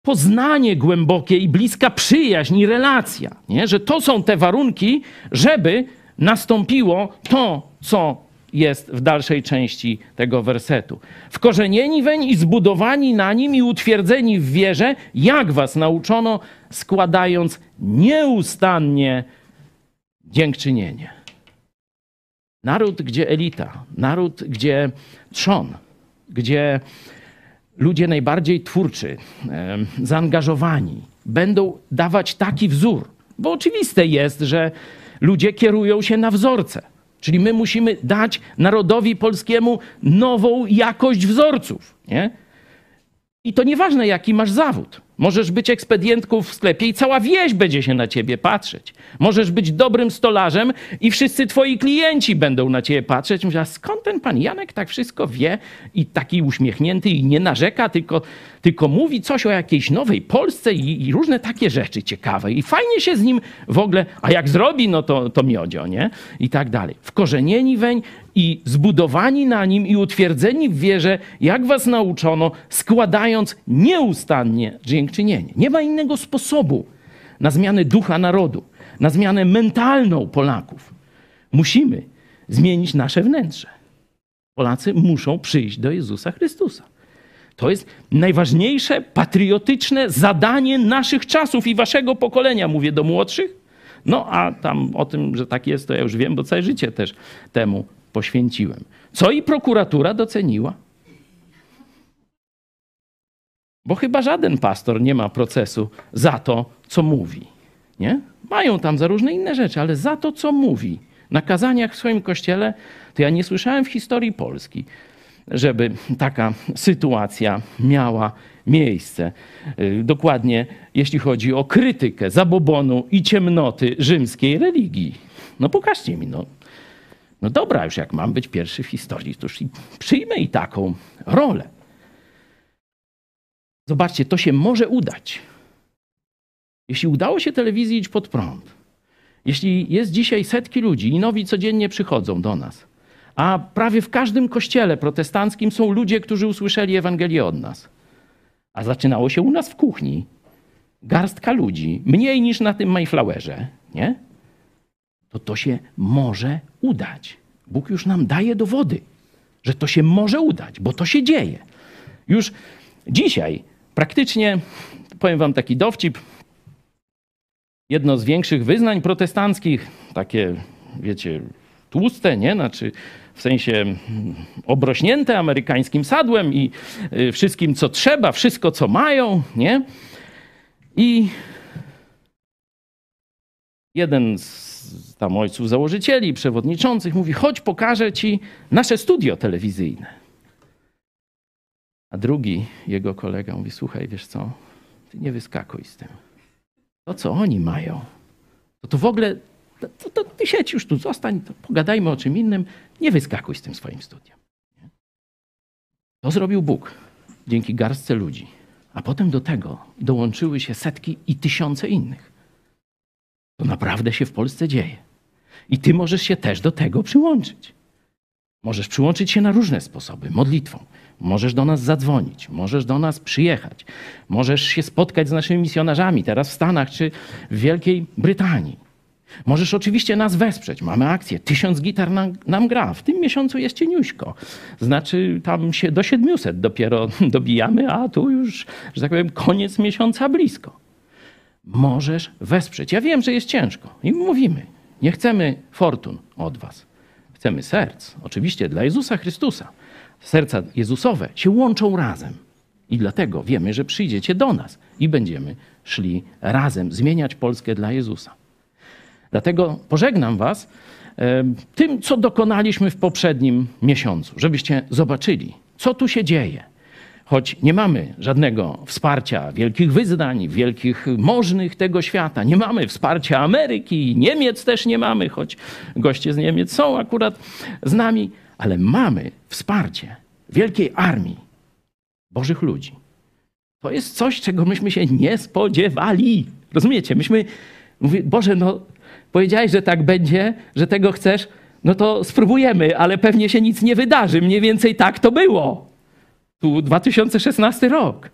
poznanie głębokie i bliska przyjaźń i relacja, nie? że to są te warunki, żeby nastąpiło to, co jest w dalszej części tego wersetu. Wkorzenieni weń i zbudowani na nim i utwierdzeni w wierze, jak was nauczono, składając nieustannie dziękczynienie. Naród, gdzie elita, naród, gdzie trzon, gdzie ludzie najbardziej twórczy, zaangażowani będą dawać taki wzór. Bo oczywiste jest, że ludzie kierują się na wzorce. Czyli my musimy dać narodowi polskiemu nową jakość wzorców. Nie? I to nieważne, jaki masz zawód. Możesz być ekspedientką w sklepie i cała wieś będzie się na ciebie patrzeć. Możesz być dobrym stolarzem i wszyscy twoi klienci będą na ciebie patrzeć. Mówię, a skąd ten pan Janek tak wszystko wie i taki uśmiechnięty i nie narzeka, tylko, tylko mówi coś o jakiejś nowej Polsce i, i różne takie rzeczy ciekawe. I fajnie się z nim w ogóle, a jak zrobi, no to, to miodzio, nie? I tak dalej. Wkorzenieni weń i zbudowani na nim i utwierdzeni w wierze, jak was nauczono, składając nieustannie dziękczynienie. Nie ma innego sposobu na zmianę ducha narodu, na zmianę mentalną Polaków. Musimy zmienić nasze wnętrze. Polacy muszą przyjść do Jezusa Chrystusa. To jest najważniejsze patriotyczne zadanie naszych czasów i waszego pokolenia, mówię do młodszych. No a tam o tym, że tak jest, to ja już wiem, bo całe życie też temu poświęciłem. Co i prokuratura doceniła. Bo chyba żaden pastor nie ma procesu za to, co mówi. Nie? Mają tam za różne inne rzeczy, ale za to, co mówi na kazaniach w swoim kościele, to ja nie słyszałem w historii Polski, żeby taka sytuacja miała miejsce. Y, Dokładnie jeśli chodzi o krytykę zabobonu i ciemnoty rzymskiej religii. No pokażcie mi, no. No dobra, już jak mam być pierwszy w historii, to już przyjmę i taką rolę. Zobaczcie, to się może udać. Jeśli udało się telewizji iść pod prąd, jeśli jest dzisiaj setki ludzi i nowi codziennie przychodzą do nas, a prawie w każdym kościele protestanckim są ludzie, którzy usłyszeli Ewangelię od nas, a zaczynało się u nas w kuchni, garstka ludzi, mniej niż na tym Mayflowerze, nie? To to się może udać. Bóg już nam daje dowody, że to się może udać, bo to się dzieje. Już dzisiaj praktycznie, powiem wam taki dowcip, jedno z większych wyznań protestanckich, takie, wiecie, tłuste, nie? Znaczy w sensie mm, obrośnięte amerykańskim sadłem i y, wszystkim, co trzeba, wszystko, co mają, nie? I jeden z tam ojców założycieli, przewodniczących mówi, chodź pokażę ci nasze studio telewizyjne. A drugi, jego kolega mówi, słuchaj, wiesz co, ty nie wyskakuj z tym. To, co oni mają, to to w ogóle, to, to, to ty siedź już tu, zostań, pogadajmy o czym innym, nie wyskakuj z tym swoim studiem. To zrobił Bóg dzięki garstce ludzi. A potem do tego dołączyły się setki i tysiące innych. To naprawdę się w Polsce dzieje. I ty możesz się też do tego przyłączyć. Możesz przyłączyć się na różne sposoby, modlitwą. Możesz do nas zadzwonić, możesz do nas przyjechać, możesz się spotkać z naszymi misjonarzami teraz w Stanach czy w Wielkiej Brytanii. Możesz oczywiście nas wesprzeć. Mamy akcję. Tysiąc gitar nam, nam gra. W tym miesiącu jest cieniuśko. Znaczy tam się do 700 dopiero [LAUGHS] dobijamy, a tu już, że tak powiem, koniec miesiąca blisko. Możesz wesprzeć. Ja wiem, że jest ciężko. I mówimy, nie chcemy fortun od was. Chcemy serc. Oczywiście dla Jezusa Chrystusa. Serca Jezusowe się łączą razem. I dlatego wiemy, że przyjdziecie do nas i będziemy szli razem zmieniać Polskę dla Jezusa. Dlatego pożegnam Was tym, co dokonaliśmy w poprzednim miesiącu, żebyście zobaczyli, co tu się dzieje. Choć nie mamy żadnego wsparcia wielkich wyznań, wielkich możnych tego świata, nie mamy wsparcia Ameryki, Niemiec też nie mamy, choć goście z Niemiec są akurat z nami, ale mamy wsparcie wielkiej armii Bożych ludzi. To jest coś, czego myśmy się nie spodziewali. Rozumiecie? Myśmy, mówię, Boże, no powiedziałeś, że tak będzie, że tego chcesz, no to spróbujemy, ale pewnie się nic nie wydarzy. Mniej więcej tak to było. Tu 2016 rok.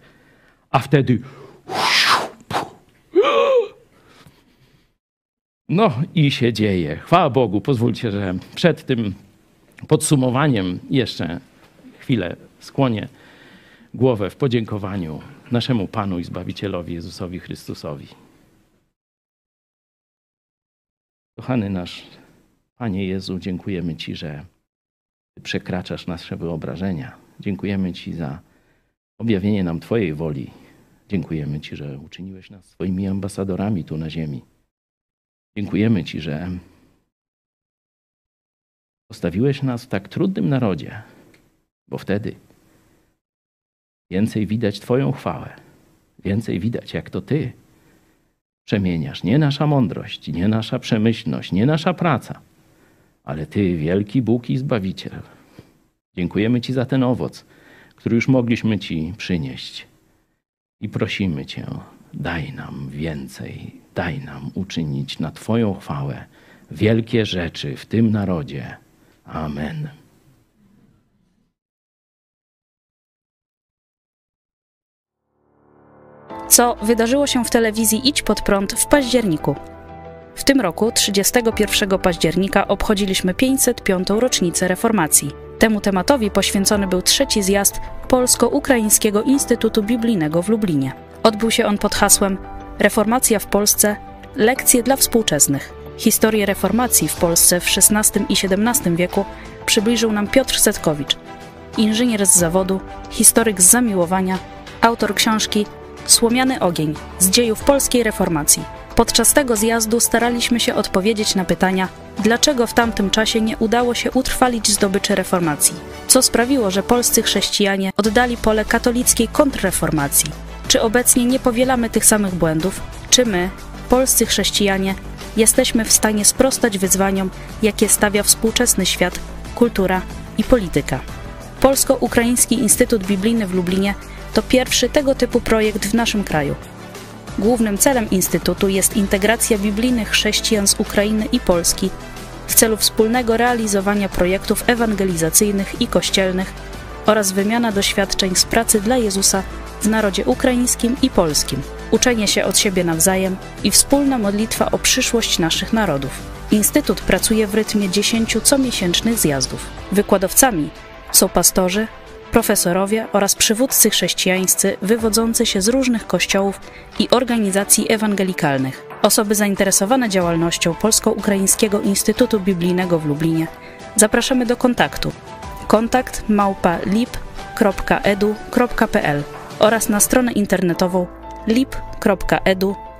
A wtedy. No i się dzieje. Chwała Bogu. Pozwólcie, że przed tym podsumowaniem jeszcze chwilę skłonię głowę w podziękowaniu naszemu Panu i Zbawicielowi Jezusowi Chrystusowi. Kochany nasz Panie Jezu, dziękujemy Ci, że przekraczasz nasze wyobrażenia. Dziękujemy Ci za objawienie nam Twojej woli. Dziękujemy Ci, że uczyniłeś nas swoimi ambasadorami tu na ziemi. Dziękujemy Ci, że postawiłeś nas w tak trudnym narodzie, bo wtedy więcej widać Twoją chwałę, Więcej widać, jak to Ty przemieniasz. Nie nasza mądrość, nie nasza przemyślność, nie nasza praca, ale Ty, wielki Bóg i Zbawiciel. Dziękujemy Ci za ten owoc, który już mogliśmy Ci przynieść. I prosimy Cię, daj nam więcej, daj nam uczynić na Twoją chwałę wielkie rzeczy w tym narodzie. Amen. co wydarzyło się w telewizji Idź Pod Prąd w październiku. W tym roku, 31 października, obchodziliśmy 505. rocznicę reformacji. Temu tematowi poświęcony był trzeci zjazd Polsko-Ukraińskiego Instytutu Biblijnego w Lublinie. Odbył się on pod hasłem Reformacja w Polsce lekcje dla współczesnych. Historię reformacji w Polsce w XVI i XVII wieku przybliżył nam Piotr Setkowicz, inżynier z zawodu, historyk z zamiłowania, autor książki Słomiany ogień z dziejów polskiej reformacji. Podczas tego zjazdu staraliśmy się odpowiedzieć na pytania, dlaczego w tamtym czasie nie udało się utrwalić zdobyczy reformacji, co sprawiło, że polscy chrześcijanie oddali pole katolickiej kontrreformacji. Czy obecnie nie powielamy tych samych błędów? Czy my, polscy chrześcijanie, jesteśmy w stanie sprostać wyzwaniom, jakie stawia współczesny świat, kultura i polityka? Polsko-Ukraiński Instytut Biblijny w Lublinie to pierwszy tego typu projekt w naszym kraju. Głównym celem Instytutu jest integracja biblijnych chrześcijan z Ukrainy i Polski w celu wspólnego realizowania projektów ewangelizacyjnych i kościelnych oraz wymiana doświadczeń z pracy dla Jezusa w narodzie ukraińskim i polskim, uczenie się od siebie nawzajem i wspólna modlitwa o przyszłość naszych narodów. Instytut pracuje w rytmie 10 comiesięcznych zjazdów. Wykładowcami są pastorzy, profesorowie oraz przywódcy chrześcijańscy wywodzący się z różnych kościołów i organizacji ewangelikalnych. Osoby zainteresowane działalnością Polsko-Ukraińskiego Instytutu Biblijnego w Lublinie zapraszamy do kontaktu. Kontakt małpa lip.edu.pl oraz na stronę internetową lip.edu.pl,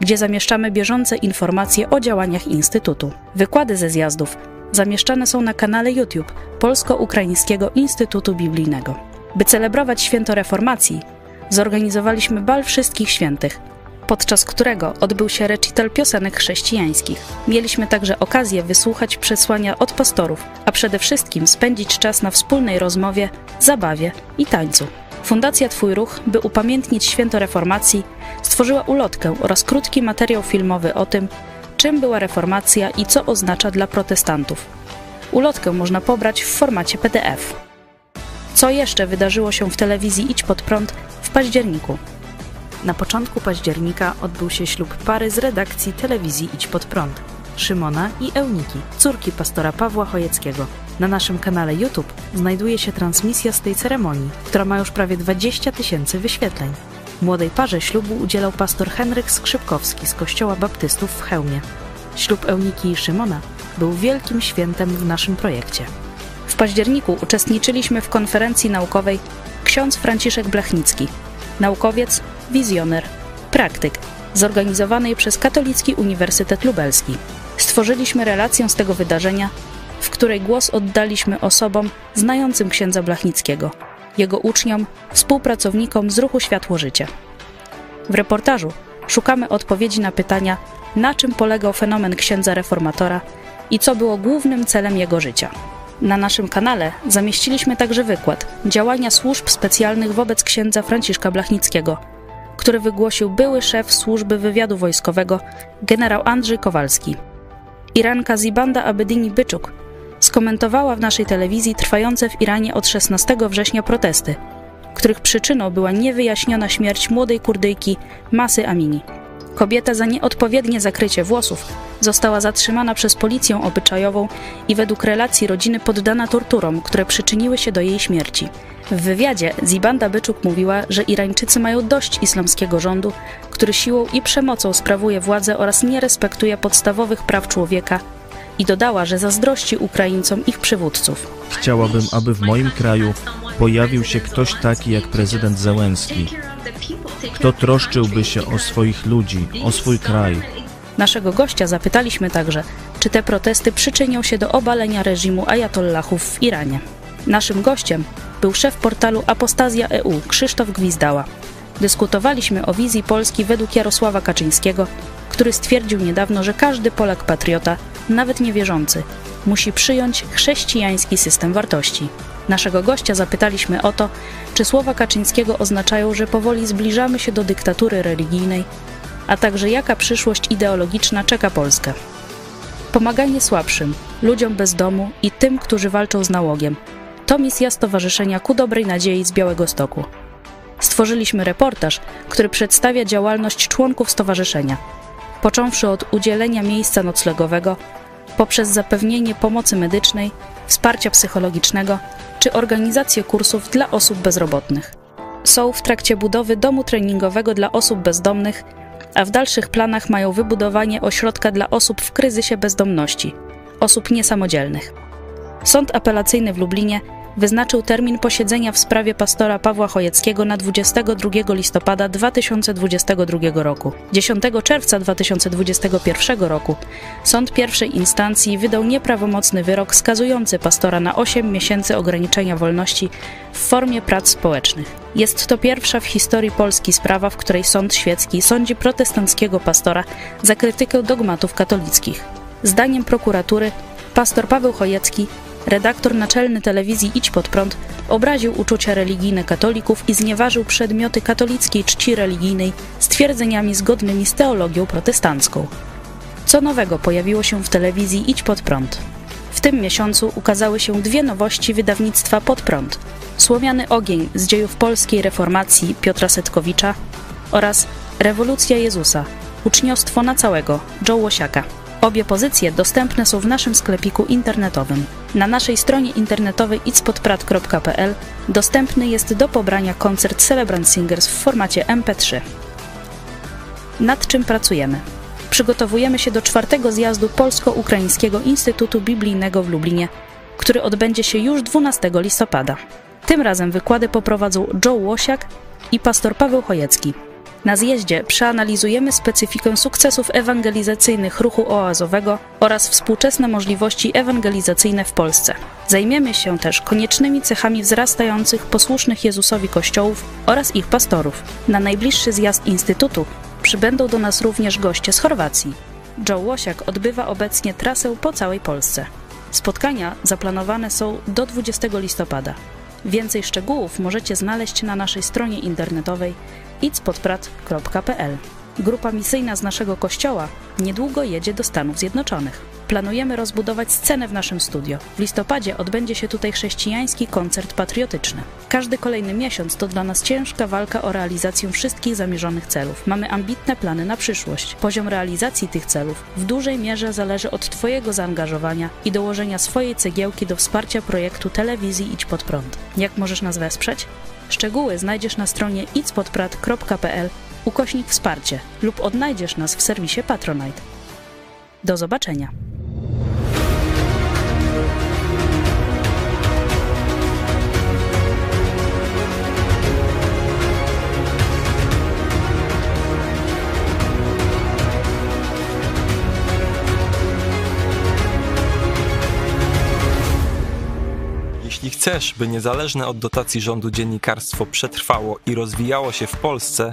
gdzie zamieszczamy bieżące informacje o działaniach Instytutu. Wykłady ze zjazdów zamieszczane są na kanale YouTube Polsko-Ukraińskiego Instytutu Biblijnego. By celebrować święto reformacji, zorganizowaliśmy bal wszystkich świętych, podczas którego odbył się recital piosenek chrześcijańskich. Mieliśmy także okazję wysłuchać przesłania od pastorów, a przede wszystkim spędzić czas na wspólnej rozmowie, zabawie i tańcu. Fundacja Twój Ruch, by upamiętnić święto reformacji, stworzyła ulotkę oraz krótki materiał filmowy o tym, czym była reformacja i co oznacza dla protestantów. Ulotkę można pobrać w formacie PDF. Co jeszcze wydarzyło się w telewizji Idź Pod Prąd w październiku? Na początku października odbył się ślub pary z redakcji telewizji Idź Pod Prąd. Szymona i Euniki, córki pastora Pawła Chojeckiego. Na naszym kanale YouTube znajduje się transmisja z tej ceremonii, która ma już prawie 20 tysięcy wyświetleń. Młodej parze ślubu udzielał pastor Henryk Skrzypkowski z Kościoła Baptystów w Chełmie. Ślub Euniki i Szymona był wielkim świętem w naszym projekcie. W październiku uczestniczyliśmy w konferencji naukowej Ksiądz Franciszek Blachnicki, naukowiec, wizjoner, praktyk, zorganizowanej przez Katolicki Uniwersytet Lubelski. Stworzyliśmy relację z tego wydarzenia, w której głos oddaliśmy osobom znającym księdza Blachnickiego, jego uczniom, współpracownikom z ruchu Światło Życie. W reportażu szukamy odpowiedzi na pytania, na czym polegał fenomen księdza reformatora i co było głównym celem jego życia. Na naszym kanale zamieściliśmy także wykład działania służb specjalnych wobec księdza Franciszka Blachnickiego, który wygłosił były szef służby wywiadu wojskowego generał Andrzej Kowalski. Iranka Zibanda Abedini Byczuk skomentowała w naszej telewizji trwające w Iranie od 16 września protesty, których przyczyną była niewyjaśniona śmierć młodej kurdyjki Masy Amini. Kobieta za nieodpowiednie zakrycie włosów została zatrzymana przez policję obyczajową i według relacji rodziny poddana torturom, które przyczyniły się do jej śmierci. W wywiadzie Zibanda Byczuk mówiła, że Irańczycy mają dość islamskiego rządu, który siłą i przemocą sprawuje władzę oraz nie respektuje podstawowych praw człowieka i dodała, że zazdrości Ukraińcom ich przywódców. Chciałabym, aby w moim kraju pojawił się ktoś taki jak prezydent Zełenski, kto troszczyłby się o swoich ludzi, o swój kraj. Naszego gościa zapytaliśmy także, czy te protesty przyczynią się do obalenia reżimu ajatollahów w Iranie. Naszym gościem był szef portalu Apostazja EU Krzysztof Gwizdała. Dyskutowaliśmy o wizji Polski według Jarosława Kaczyńskiego, który stwierdził niedawno, że każdy Polak patriota, nawet niewierzący, musi przyjąć chrześcijański system wartości. Naszego gościa zapytaliśmy o to, czy słowa Kaczyńskiego oznaczają, że powoli zbliżamy się do dyktatury religijnej, a także jaka przyszłość ideologiczna czeka Polskę. Pomaganie słabszym, ludziom bez domu i tym, którzy walczą z nałogiem to misja Stowarzyszenia Ku Dobrej Nadziei z Białego Stoku. Stworzyliśmy reportaż, który przedstawia działalność członków stowarzyszenia, począwszy od udzielenia miejsca noclegowego, poprzez zapewnienie pomocy medycznej, wsparcia psychologicznego czy organizację kursów dla osób bezrobotnych. Są w trakcie budowy domu treningowego dla osób bezdomnych, a w dalszych planach mają wybudowanie ośrodka dla osób w kryzysie bezdomności, osób niesamodzielnych. Sąd apelacyjny w Lublinie wyznaczył termin posiedzenia w sprawie pastora Pawła Chojeckiego na 22 listopada 2022 roku. 10 czerwca 2021 roku sąd pierwszej instancji wydał nieprawomocny wyrok skazujący pastora na 8 miesięcy ograniczenia wolności w formie prac społecznych. Jest to pierwsza w historii Polski sprawa, w której sąd świecki sądzi protestanckiego pastora za krytykę dogmatów katolickich. Zdaniem prokuratury pastor Paweł Chojecki redaktor naczelny telewizji Idź Pod Prąd obraził uczucia religijne katolików i znieważył przedmioty katolickiej czci religijnej stwierdzeniami zgodnymi z teologią protestancką. Co nowego pojawiło się w telewizji Idź Pod Prąd? W tym miesiącu ukazały się dwie nowości wydawnictwa Pod Prąd. Słomiany ogień z dziejów polskiej reformacji Piotra Setkowicza oraz Rewolucja Jezusa, uczniostwo na całego Joe Łosiaka. Obie pozycje dostępne są w naszym sklepiku internetowym. Na naszej stronie internetowej itspodprat.pl dostępny jest do pobrania koncert Celebrant Singers w formacie MP3. Nad czym pracujemy? Przygotowujemy się do czwartego zjazdu Polsko-Ukraińskiego Instytutu Biblijnego w Lublinie, który odbędzie się już 12 listopada. Tym razem wykłady poprowadzą Joe Łosiak i pastor Paweł Chojecki. Na zjeździe przeanalizujemy specyfikę sukcesów ewangelizacyjnych ruchu oazowego oraz współczesne możliwości ewangelizacyjne w Polsce. Zajmiemy się też koniecznymi cechami wzrastających posłusznych Jezusowi kościołów oraz ich pastorów. Na najbliższy zjazd Instytutu przybędą do nas również goście z Chorwacji. Joe Łosiak odbywa obecnie trasę po całej Polsce. Spotkania zaplanowane są do 20 listopada. Więcej szczegółów możecie znaleźć na naszej stronie internetowej itspodprat.pl. Grupa misyjna z naszego kościoła niedługo jedzie do Stanów Zjednoczonych. Planujemy rozbudować scenę w naszym studio. W listopadzie odbędzie się tutaj chrześcijański koncert patriotyczny. Każdy kolejny miesiąc to dla nas ciężka walka o realizację wszystkich zamierzonych celów. Mamy ambitne plany na przyszłość. Poziom realizacji tych celów w dużej mierze zależy od Twojego zaangażowania i dołożenia swojej cegiełki do wsparcia projektu telewizji Idź Pod Prąd. Jak możesz nas wesprzeć? Szczegóły znajdziesz na stronie itspodprat.pl ukośnik wsparcie lub odnajdziesz nas w serwisie Patronite. Do zobaczenia. Jeśli chcesz, by niezależne od dotacji rządu dziennikarstwo przetrwało i rozwijało się w Polsce,